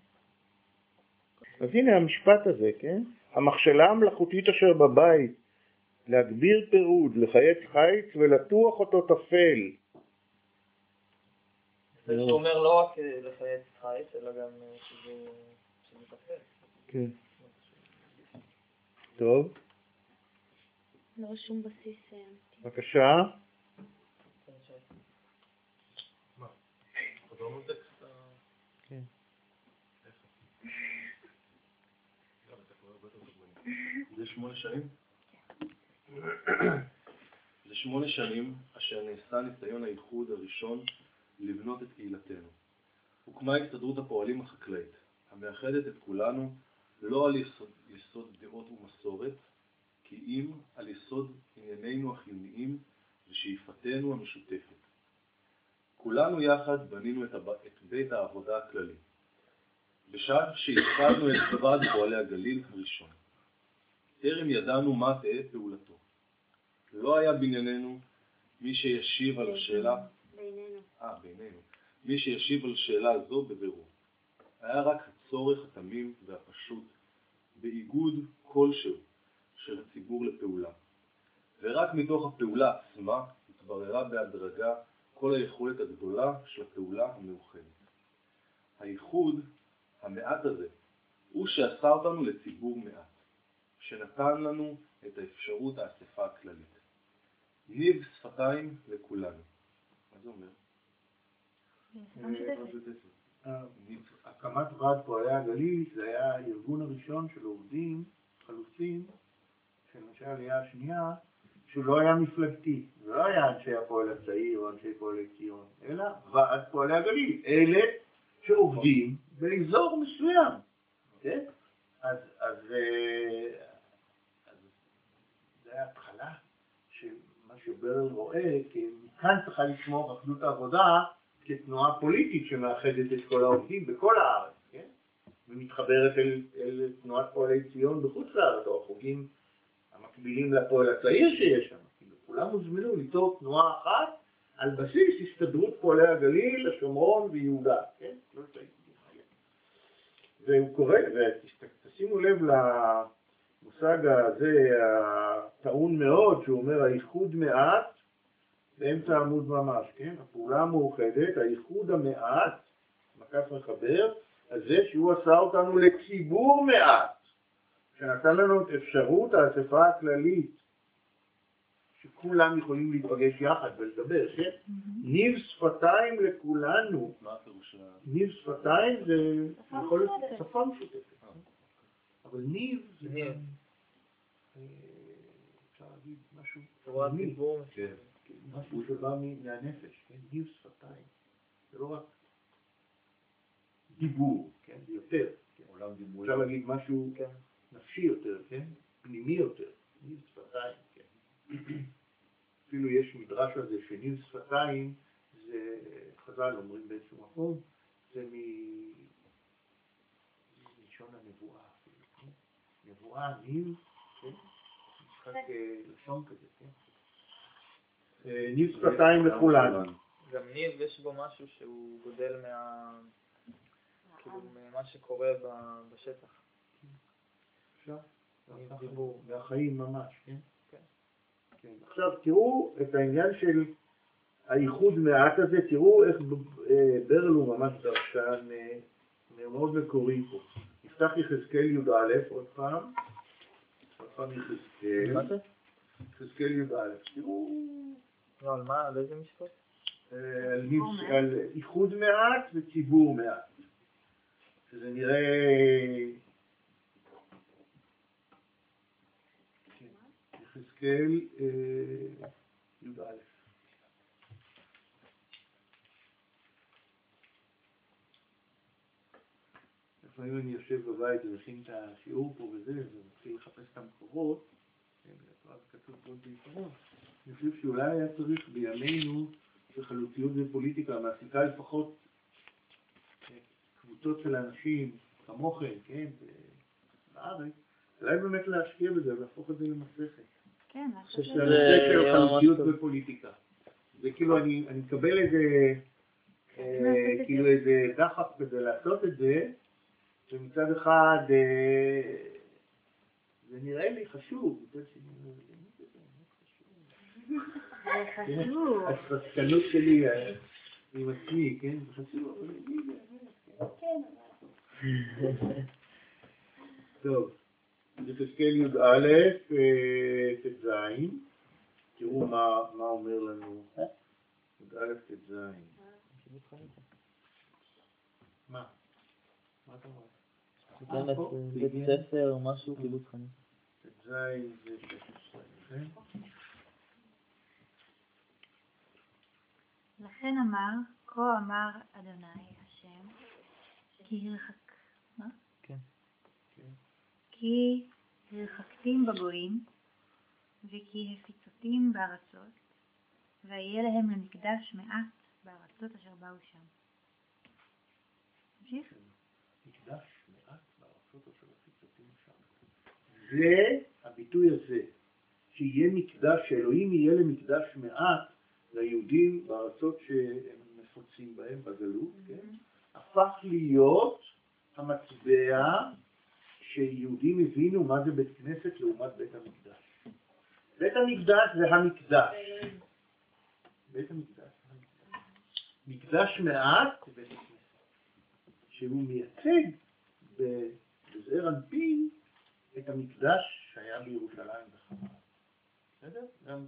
אז הנה המשפט הזה, כן? המכשלה המלאכותית אשר בבית, להגביר פירוד, לחייץ חיץ ולטוח אותו טפל. זה שהוא אומר לא רק אה, לחייץ חייץ, אלא גם אה, שזה שזה מטפל. כן. טוב, לא רשום בסיס בבקשה. זה שמונה שנים? זה שמונה שנים אשר נעשה ניסיון האיחוד הראשון לבנות את קהילתנו. הוקמה הסתדרות הפועלים החקלאית, המאחדת את כולנו לא על יסוד, יסוד דעות ומסורת, כי אם על יסוד עניינינו החיוניים ושאיפתנו המשותפת. כולנו יחד בנינו את, הב... את בית העבודה הכללי. בשעה שהתחלנו את ועד פועלי הגליל הראשון. טרם ידענו מה תהא פעולתו. לא היה בענייננו מי שישיב על השאלה, בינינו. אה, בינינו, מי שישיב על שאלה זו בבירור. היה רק הצורך התמים והפשוט באיגוד כלשהו של הציבור לפעולה. ורק מתוך הפעולה עצמה התבררה בהדרגה כל היכולת הגדולה של הפעולה המאוחדת. הייחוד המעט הזה הוא שעשה אותנו לציבור מעט, שנתן לנו את האפשרות האספה הכללית. ניב שפתיים לכולנו. מה זה אומר? הקמת ועד פועלי הגליל זה היה הארגון הראשון של עובדים חלוצים של אנשי העלייה השנייה, שהוא לא היה מפלגתי, לא היה אנשי הפועל הצעיר או אנשי פועלי ציון, אלא ועד פועלי הגליל, אלה שעובדים באזור מסוים, כן? אז, אז, אה, אז זה היה התחלה של מה שברל רואה, כי מכאן צריכה לשמור אחדות העבודה כתנועה פוליטית שמאחדת את כל העובדים בכל הארץ, כן? ומתחברת אל, אל תנועת פועלי ציון בחוץ לארץ, או החוגים המקבילים לפועל הצעיר שיש שם. כאילו, כולם הוזמנו ליצור תנועה אחת על בסיס הסתדרות פועלי הגליל, השומרון ויהודה, כן? לא. והוא קורא, ותשימו לב למושג הזה, הטעון מאוד, שהוא אומר האיחוד מעט, באמצע העמוד ממש, כן? הפעולה המאוחדת, האיחוד המעט, מקף מחבר, הזה שהוא עשה אותנו לציבור מעט, שנתן לנו את אפשרות האספה הכללית, שכולם יכולים להיפגש יחד ולדבר, כן? ניב שפתיים לכולנו. ניב שפתיים זה יכול להיות. שפה משותפת. אבל ניב זה אה, אפשר להגיד משהו. דיבור כן. משהו שבא מהנפש, כן? ניב שפתיים. זה לא רק דיבור, כן? זה יותר. כן? אפשר להגיד משהו כן. נפשי יותר, כן? פנימי יותר. ניב שפתיים, כן. אפילו יש מדרש על זה שניב שפתיים זה, חז"ל אומרים באיזשהו מקום, זה מ- מלשון הנבואה אפילו, כן? נבואה, ניב, כן? משחק אה, לשון כזה, כן? אה, ניב שפתיים לכולנו. גם ניב יש בו משהו שהוא גודל מה... כאילו ממה שקורה בשטח. אפשר? דיבור. והחיים ממש, כן? כן. כן. עכשיו תראו את העניין של האיחוד מעט הזה, תראו איך אה, ברל הוא ממש דרשן אה, מאוד מקורי פה. נפתח יחזקאל י"א עוד פעם. עוד פעם יחזקאל. יחזקאל י"א. תראו, לא, על מה? על איזה משפט? אה, על איחוד מעט וציבור מעט. שזה נראה... כן, יחזקאל אה, י"א. לפעמים אני יושב בבית ומכין את השיעור פה וזה, ומתחיל לחפש את המקורות, כן, כתוב פה בעיקרון. אני חושב שאולי היה צריך בימינו, שחלוציות ופוליטיקה מעסיקה לפחות אה, קבוצות של אנשים כמוכם, כן, בארץ, אולי באמת להשקיע בזה, להפוך את זה למסכת. כן, זה. ממש חלוציות טוב. ופוליטיקה. זה כאילו, אני אני מקבל איזה, אה, לעשות את כאילו איזה דחף כזה לעשות את זה, ומצד אחד אה, זה נראה לי חשוב, חשוב? זה חשוב. הספקנות שלי אה, עם עצמי, כן? זה חשוב, אבל? כן. טוב, יחזקאל י"א, אה, ט"ז, תראו מה אומר לנו, י"א ט"ז. מה? מה אתה אומר? אה, בית. ספר או משהו, קיבוץ חניתה. ט"ז זה 16, כן? לכן אמר, כה אמר אדוני השם, כי הרחק... כי הרחקתים בגויים, וכי הפיצותים בארצות, ויהיה להם למקדש מעט בארצות אשר באו שם. תמשיך? מקדש מעט בארצות אשר הפיצותים שם. זה הביטוי הזה, שיהיה מקדש, שאלוהים יהיה למקדש מעט ליהודים בארצות שהם מפוצים בהם בגלות, כן? הפך להיות המטבע שיהודים הבינו מה זה בית כנסת לעומת בית המקדש. בית המקדש זה המקדש. בית המקדש זה המקדש. מקדש מעט זה בית הכנסת. שהוא מייצג בזעיר אנפין את המקדש שהיה בירושלים בחמה. בסדר? גם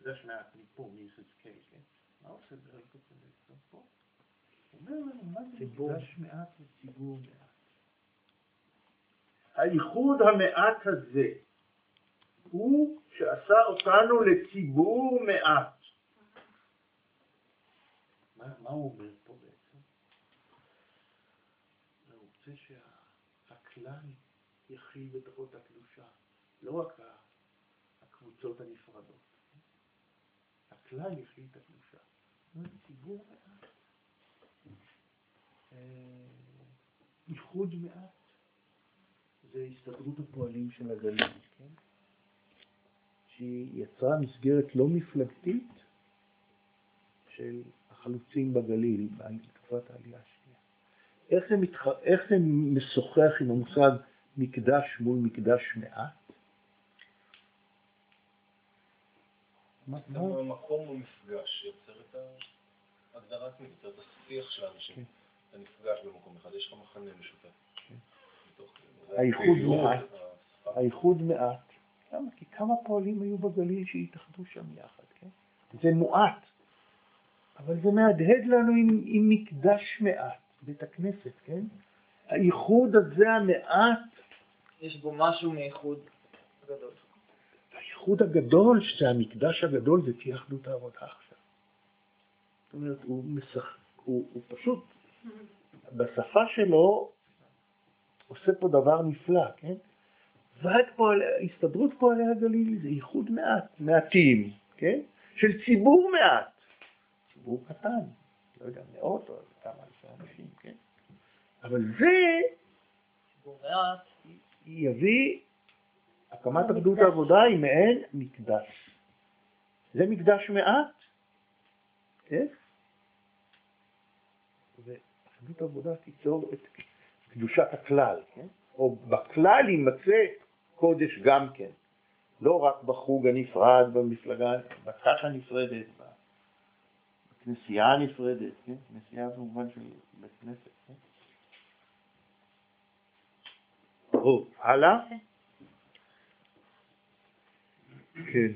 מקדש מעט מפה, מיחזקאל, כן? מה עושה כצנלסון פה? הוא אומר לנו מה זה. מקדש מעט וציבור מעט. הייחוד המעט הזה הוא שעשה אותנו לציבור מעט. מה, מה הוא אומר פה בעצם? הוא רוצה שהכלל יכיל בתוכו את הקדושה, לא רק הקבוצות הנפרדות. הכלל יכיל את הקדושה. ציבור מעט. אה, איחוד מעט. זה הסתדרות הפועלים של הגליל, כן? שהיא יצרה מסגרת לא מפלגתית של החלוצים בגליל בתקופת העלייה השנייה. איך זה, מתח... איך זה משוחח עם המושג מקדש מול מקדש מעט? מה, מה? גם המקום המפגש יוצר את הגדרת מקצוע, את השיח של האנשים. כן. אתה נפגש במקום אחד, יש לך מחנה משותף. האיחוד הפעילות, מעט. השפה. האיחוד מעט. למה? כי כמה פועלים היו בגליל שהתאחדו שם יחד, כן? זה מועט, אבל זה מהדהד לנו עם, עם מקדש מעט, בית הכנסת, כן? האיחוד הזה המעט, יש בו משהו מאיחוד גדול. האיחוד הגדול, שזה המקדש הגדול, זה תהיה אחדות העבודה עכשיו. זאת אומרת, הוא, משח... הוא, הוא פשוט, בשפה שלו, עושה פה דבר נפלא, כן? ועד פועל, הסתדרות פועלי הגליל זה איחוד מעט, מעטים, כן? של ציבור מעט. ציבור קטן, לא יודע, מאות או כמה אלפי אנשים, כן? אבל זה ציבור מעט, יביא, הקמת אחדות העבודה היא מעין מקדש. זה מקדש מעט, כן? ואחדות העבודה תיצור את קדושת הכלל, כן? או בכלל יימצא קודש גם כן, לא רק בחוג הנפרד, במפלגה, בקש הנפרדת, בכנסייה הנפרדת, כן? כנסייה במובן של בית כנסת, כן? טוב, הלאה? כן.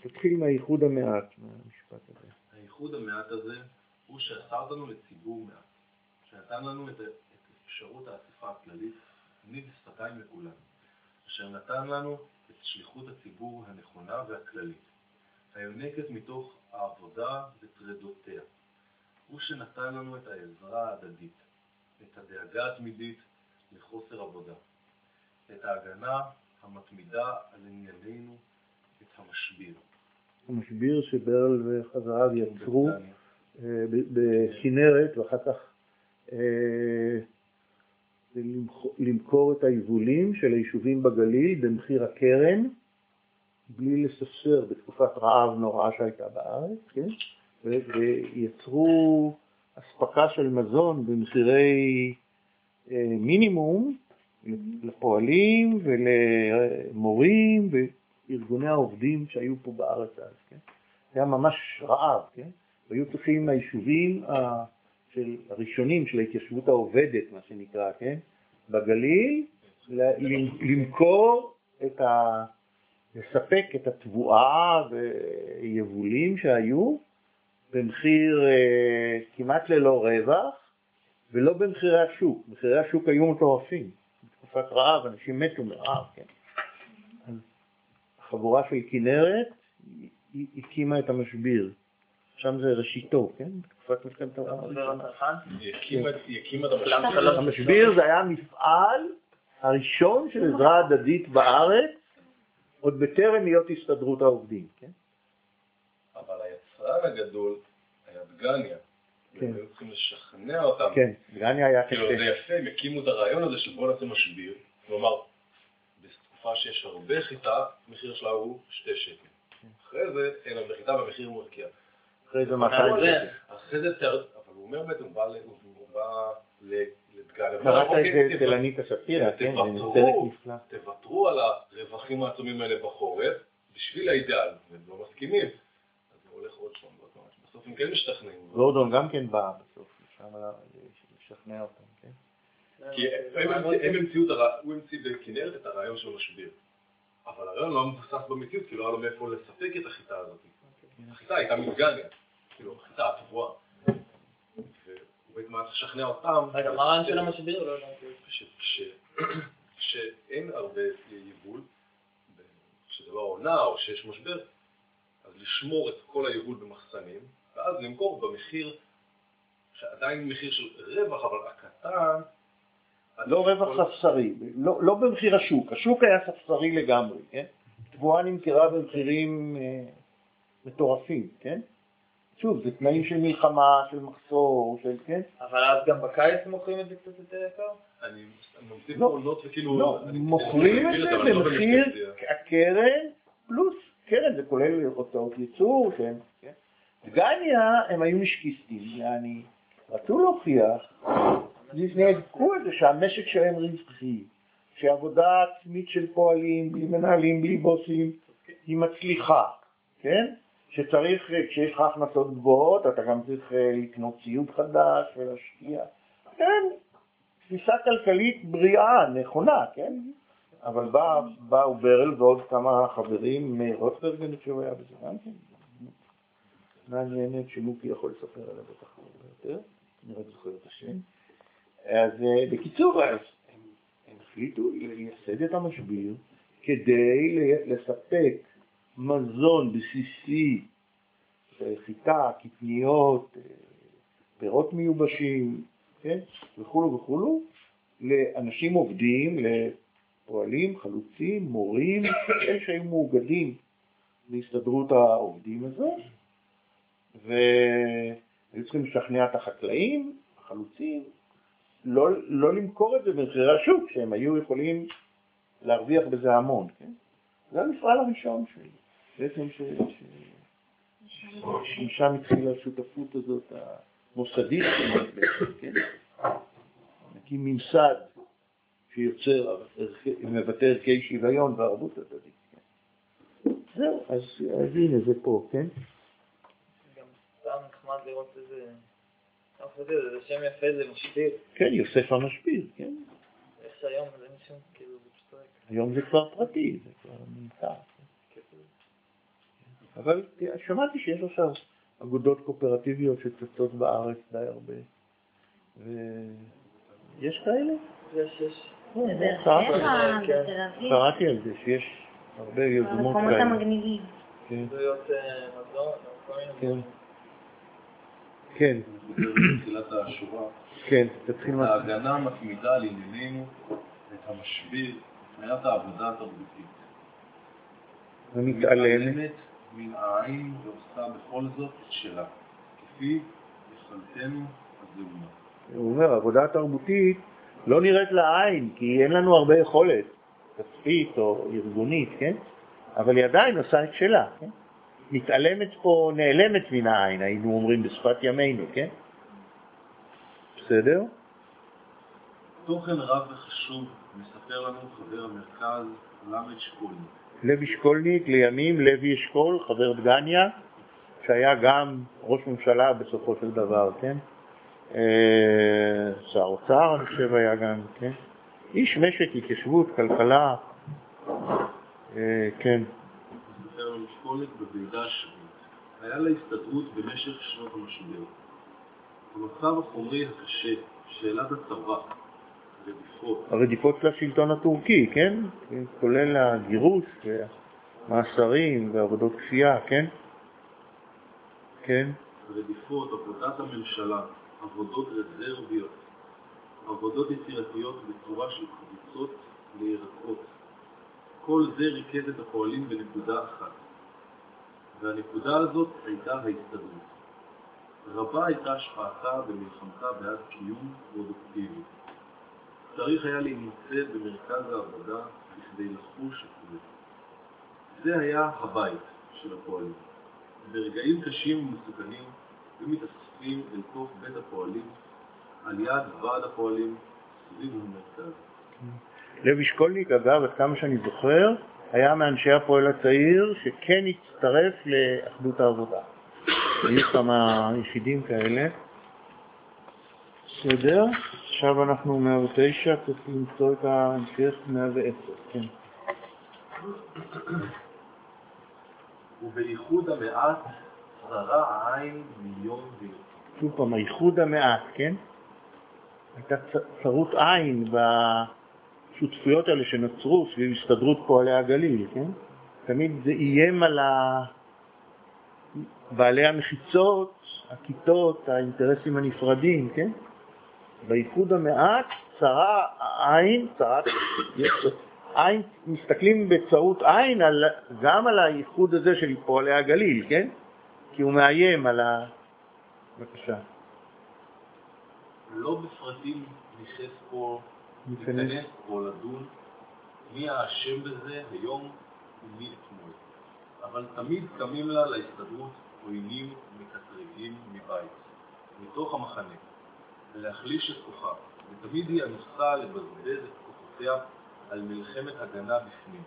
תתחיל מהייחוד המעט, מהמשפט הזה. הייחוד המעט הזה הוא שאסר לנו לציבור מעט, שנתן לנו את, את אפשרות האספה הכללית, ניב שפתיים לכולם, אשר נתן לנו את שליחות הציבור הנכונה והכללית, היונקת מתוך העבודה וטרדותיה. הוא שנתן לנו את העזרה ההדדית, את הדאגה התמידית לחוסר עבודה, את ההגנה המתמידה על ענייננו, את המשביר. המשביר שברל וחבריו יצרו אה, בכנרת ואחר כך אה, למכור את היבולים של היישובים בגליל במחיר הקרן, בלי לספסר בתקופת רעב נוראה שהייתה בארץ, כן? ויצרו אספקה של מזון במחירי אה, מינימום לפועלים ולמורים וארגוני העובדים שהיו פה בארץ אז, כן? היה ממש רעב, כן? והיו צריכים היישובים של הראשונים של ההתיישבות העובדת, מה שנקרא, כן? בגליל, למכור את ה... לספק את התבואה ויבולים שהיו במחיר אה, כמעט ללא רווח ולא במחירי השוק. מחירי השוק היו מטורפים. בתקופת רעב אנשים מתו מרעב, כן. אז החבורה של כנרת הקימה את המשביר. שם זה ראשיתו, כן? בתקופת מלחמת העולם הראשונה. המשביר זה היה המפעל הראשון של עזרה הדדית בארץ, עוד בטרם להיות הסתדרות העובדים, כן? אבל היצרן הגדול היה דגניה. כן. היו צריכים לשכנע אותם. כן, דגניה היה כאילו קשה. זה יפה, הם הקימו את הרעיון הזה של בוא נעשה משביר, כלומר, בתקופה שיש הרבה חיטה, המחיר שלה הוא שתי שקל. אחרי זה אין להם חיטה והמחיר מרקיע. אחרי זה 200 שקל. אחרי זה, תר- אבל הוא אומר בעצם, הוא בא ל- הוא בא ל- לדגניה. קראת ואומר, את זה "אוקיי, אצל אניטה שפירא, כן? זה תוותרו. פרק נפלא. תוותרו על הרווחים העצומים האלה בחורף בשביל האידאל, והם לא מסכימים. אז זה הולך עוד שם. בסוף הם כן משתכנעים. גורדון גם כן בא בסוף, שם לשכנע אותם, כן? כי הם המציא- הם המציאו את הרעיון, הוא המציא בכנרת את הרעיון של משביר. אבל הרעיון לא מבוסס במציאות, כי לא היה לו מאיפה לספק את החיטה הזאת. החיטה הייתה מדגניה, כאילו, החיטה התבואה. והוא בעצם היה צריך לשכנע אותם. רגע, מה הרעיון של המשביר? לא הבנתי. ש- ש- שאין הרבה יבול, שזה לא עונה או שיש משבר, אז לשמור את כל היבול במחסנים, ואז למכור במחיר, שעדיין מחיר של רווח, אבל הקטן. לא רווח ספסרי, לא, לא במחיר השוק, השוק היה ספסרי לגמרי, כן? תבואה נמכרה במחירים אה, מטורפים, כן? שוב, זה תנאים של מלחמה, של מחסור, של, כן? אבל אז גם בקיץ מוכרים את זה קצת יותר יקר? אני ממציא לא. פעולות וכאילו... לא, מוכרים את זה לא במחיר במחיר. הקרן פלוס קרן, זה כולל הוצאות ייצור, כן? כן? דגניה הם היו משקיסטים, יעני, רצו להוכיח, נאבקו על זה שהמשק שלהם רווחי, שעבודה עצמית של פועלים, בלי מנהלים, בלי בוסים, היא מצליחה, כן? שצריך, כשיש לך הכנסות גבוהות, אתה גם צריך אה, לקנות ציוד חדש ולהשקיע. כן, תפיסה כלכלית בריאה, נכונה, כן? אבל בא, באו ברל ועוד כמה חברים, מאיר רוטברג אני חושב היה בזה גם כן, מעניינת שמוקי יכול לספר עליה בטח הרבה יותר, אני רק זוכר את השם. אז אה, בקיצור, אז הם, החליטו לייסד את המשביר כדי לספק מזון בסיסי, חיטה, קטניות, אה, פירות מיובשים, כן, וכולו וכולו, לאנשים עובדים, לפועלים, חלוצים, מורים, אלה שהיו מאוגדים בהסתדרות העובדים הזאת, והיו צריכים לשכנע את החקלאים, החלוצים, לא, לא למכור את זה במחירי השוק, שהם היו יכולים להרוויח בזה המון, כן? זה המפעל הראשון שלי, בעצם. שמשם התחילה השותפות הזאת המוסדית, בעצם, כן? נקים ממסד שיוצר, מבטא ערכי שוויון וערבות הדדית. כן? זהו, אז, אז הנה זה פה, כן? גם סתם נחמד לראות איזה... זה, שם יפה, זה משפיר. כן, יוסף המשפיר, כן. איך שהיום זה שום, כאילו. היום זה כבר פרטי, זה כבר נמצא. אבל שמעתי שיש עכשיו אגודות קואופרטיביות שצצות בארץ די הרבה. ויש כאלה? יש, יש. בבאר קראתי שבע, כן. בתל אביב, קראתי על זה, שיש הרבה יוזמות כאלה. המגניבים. כן, אה, כן. כן, בתחילת השורה, כן, תתחיל מה... ההגנה מתמידה על ענייננו את המשביר, הפניית העבודה התרבותית. ומתעלמת. מן העין ועושה בכל זאת את שלה, כפי יכולתנו הזעומה. הוא אומר, עבודה תרבותית לא נראית לעין, כי אין לנו הרבה יכולת, כספית או ארגונית, כן? אבל היא עדיין עושה את שלה, כן? מתעלמת פה, נעלמת מן העין, היינו אומרים בשפת ימינו, כן? בסדר? תוכן רב וחשוב מספר לנו חבר המרכז למד שקולניק. לוי שקולניק, לימים לוי אשכול, חבר דגניה, שהיה גם ראש ממשלה בסופו של דבר, כן? אה, שר אוצר, אני חושב, היה גם, כן? איש משק, התיישבות, כלכלה, אה, כן. היה להסתדרות במשך שנות המשבר. המצב החומרי הקשה, שאלת הצבא, הרדיפות של השלטון הטורקי, כן? כולל הגירוש והמאסרים ועבודות כפייה, כן? כן? רדיפות, עבודת הממשלה, עבודות רזרביות, עבודות יצירתיות בצורה של קבוצות לירקות. כל זה ריכז את הפועלים בנקודה אחת, והנקודה הזאת הייתה ההסתדרות. רבה הייתה השפעתה במלחמתה בעד קיום פרודוקטיבי. צריך היה להימצא במרכז העבודה בכדי לחוש את זה. זה היה הבית של הפועלים. ברגעים קשים ומסוכנים היו מתאספים אל תוך בית הפועלים, על יד ועד הפועלים, סביב המרכז. לוי שקולניק, אגב, עד כמה שאני זוכר, היה מאנשי הפועל הצעיר שכן הצטרף לאחדות העבודה. היו כמה יחידים כאלה. בסדר, עכשיו אנחנו 109, צריך למצוא את ההמשך 110, כן. ובייחוד המעט צרה העין מיום ויום. שוב פעם, הייחוד המעט, כן? הייתה צרות עין בשותפויות האלה שנוצרו סביב הסתדרות פועלי הגליל, כן? תמיד זה איים על ה... בעלי המחיצות, הכיתות, האינטרסים הנפרדים, כן? בייחוד המעט צרה עין, צרת עין, מסתכלים בצרות עין על, גם על הייחוד הזה של פועלי הגליל, כן? כי הוא מאיים על ה... בבקשה. לא בפרטים ניכנס פה, ניכנס. ניכנס פה לדון מי האשם בזה היום ומי אתמול. אבל תמיד קמים לה להסתדרות עוינים מקטרגים מבית, מתוך המחנה, להחליש את כוחה, ותמיד היא אנוסה לבזבז את כוחותיה על מלחמת הגנה בפנים.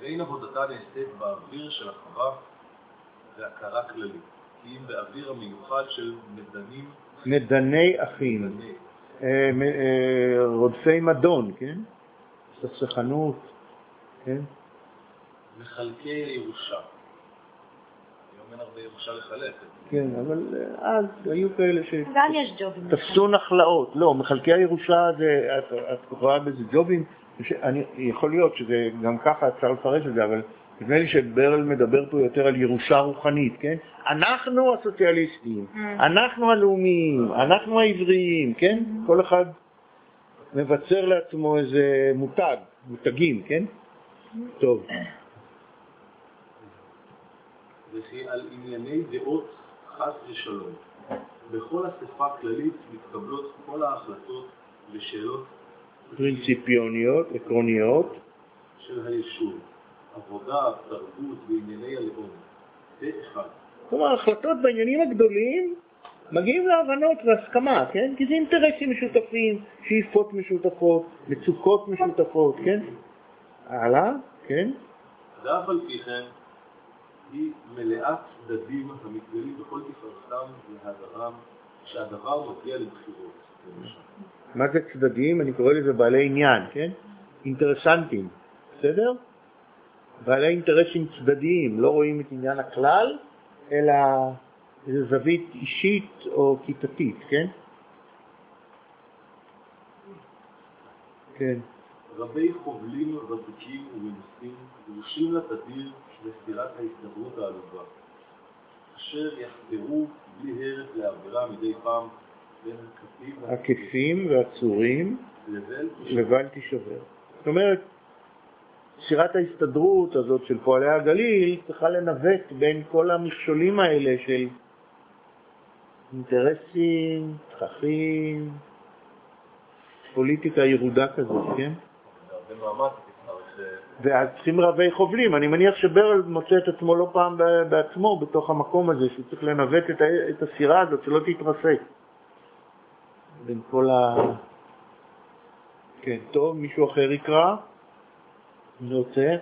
ואין עבודתה נעשית באוויר של אחווה והכרה כללית, כי אם באוויר המיוחד של מדנים מדני אחים, אה, אה, רודפי מדון, כן? סכסכנות, כן? מחלקי הירושה. היום אין הרבה ירושה לחלק. כן, אבל אה, אז היו כאלה גם יש ג'ובים. שתפסו נחלאות. לא, מחלקי הירושה זה, את, את רואה בזה ג'ובים, ש- אני, יכול להיות שזה גם ככה אפשר לפרש את זה, אבל נדמה לי שברל מדבר פה יותר על ירושה רוחנית, כן? אנחנו הסוציאליסטים, Mm. אנחנו הלאומיים, אנחנו העבריים, כן? כל אחד מבצר לעצמו איזה מותג, מותגים, כן? טוב, וכי על ענייני דעות חס ושלום. בכל אספה כללית מתקבלות כל ההחלטות ושאלות פרינציפיוניות, עקרוניות, של היישוב, עבודה, תרבות וענייני הלאום. זה אחד. כלומר, החלטות בעניינים הגדולים מגיעים להבנות והסכמה, כן? כי זה אינטרסים משותפים, שאיפות משותפות, מצוקות משותפות, כן? הלאה, כן? ואף על פי כן, היא מלאת צדדים המתגלים בכל תפארתם והדרם שהדבר מגיע לבחירות. למשל. מה זה צדדים? אני קורא לזה בעלי עניין, כן? אינטרסנטים, בסדר? בעלי אינטרסים צדדיים, לא רואים את עניין הכלל, אלא איזו זווית אישית או כיתתית, כן? כן. רבי חובלים ותיקים ומנוסים דרושים לתדיר לסתירת ההסתברות העלובה, אשר יחדרו בלי הרף לעבירה מדי פעם בין הכפים הכפים והצורים לבל תישבר. זאת אומרת, שירת ההסתדרות הזאת של פועלי הגליל צריכה לנווט בין כל המכשולים האלה של אינטרסים, תככים, פוליטיקה ירודה כזאת, כן? בהרבה מאמץ תצטרך... אה, ואז צריכים רבי חובלים. אני מניח שברל מוצא את עצמו לא פעם בעצמו בתוך המקום הזה, שהוא צריך לנווט את, את הסירה הזאת, שלא תתרסק. בין כל ה... כן, טוב, מישהו אחר יקרא? מי רוצה?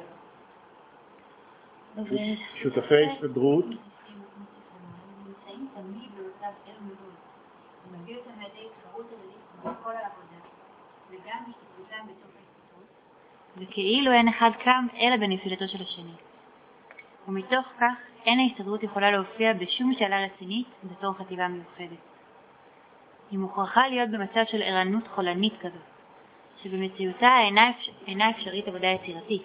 שותפי ההסתדרות. מביא אותם לידי התחרות הדדית בכל העבודה, וגם השתתפותם בתוך ההסתדרות. וכאילו אין אחד קם אלא בנפילתו של השני. ומתוך כך אין ההסתדרות יכולה להופיע בשום שאלה רצינית בתור חטיבה מיוחדת. היא מוכרחה להיות במצב של ערנות חולנית כזאת, שבמציאותה אינה, אפשר, אינה אפשרית עבודה יצירתית.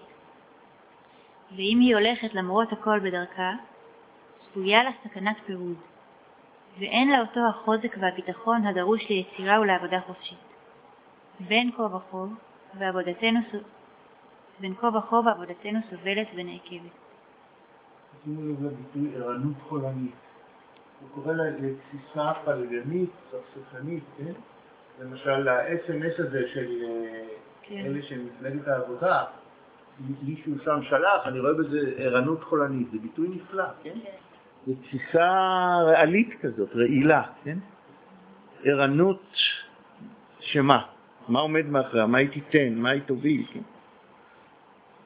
ואם היא הולכת למרות הכל בדרכה, צפויה לה סכנת פירוד, ואין לה אותו החוזק והביטחון הדרוש ליצירה ולעבודה חופשית. בין כה וכה, ועבודתנו, בין כה וכה ועבודתנו סובלת ונעכבת. שימו לב לביטוי ערנות חולנית. הוא קורא לה לתסיסה פלגנית, סכסכנית, כן? למשל ה-SMS הזה של אה, כן. אלה של מפלגת העבודה, מישהו שם שלח, אני רואה בזה ערנות חולנית, זה ביטוי נפלא, כן? זו תסיסה ריאלית כזאת, רעילה, כן? ערנות שמה? מה עומד מאחוריה? מה היא תיתן? מה היא תוביל? כן? כן. היפה שהוא אומר שבאמת לא מאפשר לעבודה יצירתית. כן. זה לא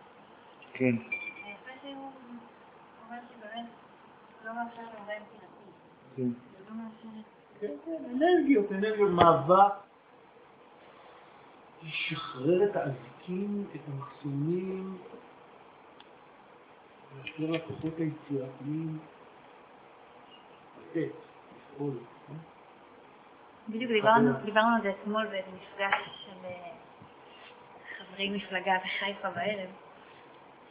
מאפשר כן, כן, אנרגיות, אנרגיות, מאבק. לשחרר את האזיקים, את המחסומים, לאפשר לכוחות היצירתיים לתת, לפעול. כן? בדיוק דיברנו, על זה אתמול באיזה מפגש של אה, חברי מפלגה בחיפה בערב,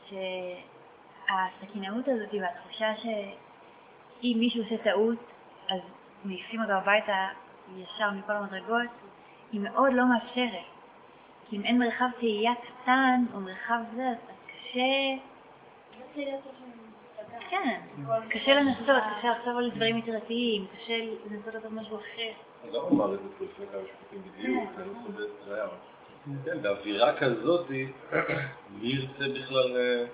שהסכינאות הזאת והתחושה שאם מישהו עושה טעות אז מעיפים אותו הביתה ישר מכל המדרגות, היא מאוד לא מאפשרת. כי אם אין מרחב תהייה קטן או מרחב זה, אז קשה... כן, קשה לנסות, קשה לחשוב על דברים יצירתיים, קשה לנסות לעשות משהו אחר. אז למה אמר את זה לפני כמה משפטים בדיוק? אני לא באיזה זה היה. כן, באווירה כזאת, מי ירצה בכלל אה,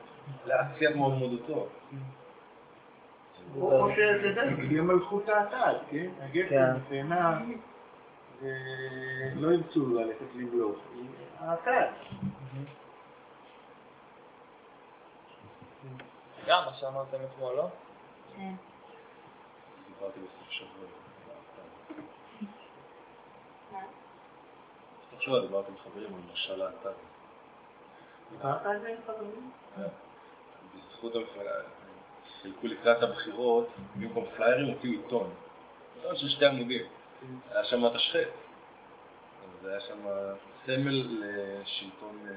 להציע מועמדותו? או שאתה יודע, תהיה מלכות האטד, כן? הגפן, כן. התאנה, ולא ירצו ללכת למלוך. האטד. גם מה שאמרתם אתמול, לא? כן. דיברתי בסוף שבוע. שבוע דיברתי עם חברים על משל זה חברים? בזכות המפלגה, חילקו לקראת הבחירות, במקום פליירים הוציאו עיתון. עיתון של שתי עמודים. היה שם תשחט. אז היה שם סמל לשלטון, אה,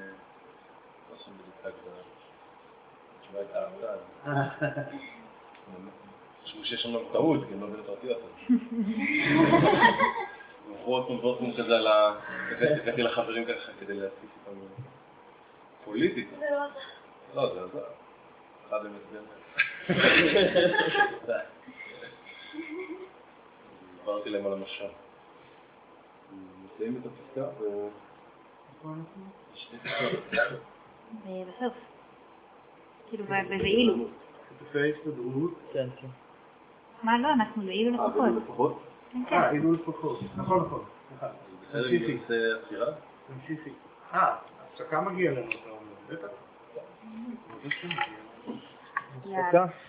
לא שם בדיוק את ההגדרה. התשובה הייתה האטד. חשבו שיש שם טעות, כי הם לא באמת רצו לעשות. ועוד פעם כזה על ה... הבאתי לחברים ככה כדי להציף איתם פוליטיקה. לא, זה עזר. אחד אמת באמת. דיברתי להם על המשל. נסיים את הפסקה ו... פסקאות. ובסוף. כאילו. שותפי ההסתדרות. כן, כן. מה לא, אנחנו באילו אה, לפחות. זה לפחות? כן, כן. אה, אילו לפחות. נכון, נכון. סליחה. בסדר, אם נעשה עצירה? תמשיכי. אה, הפסקה מגיע לנו, אתה אומר. בטח. יאללה. הפסקה.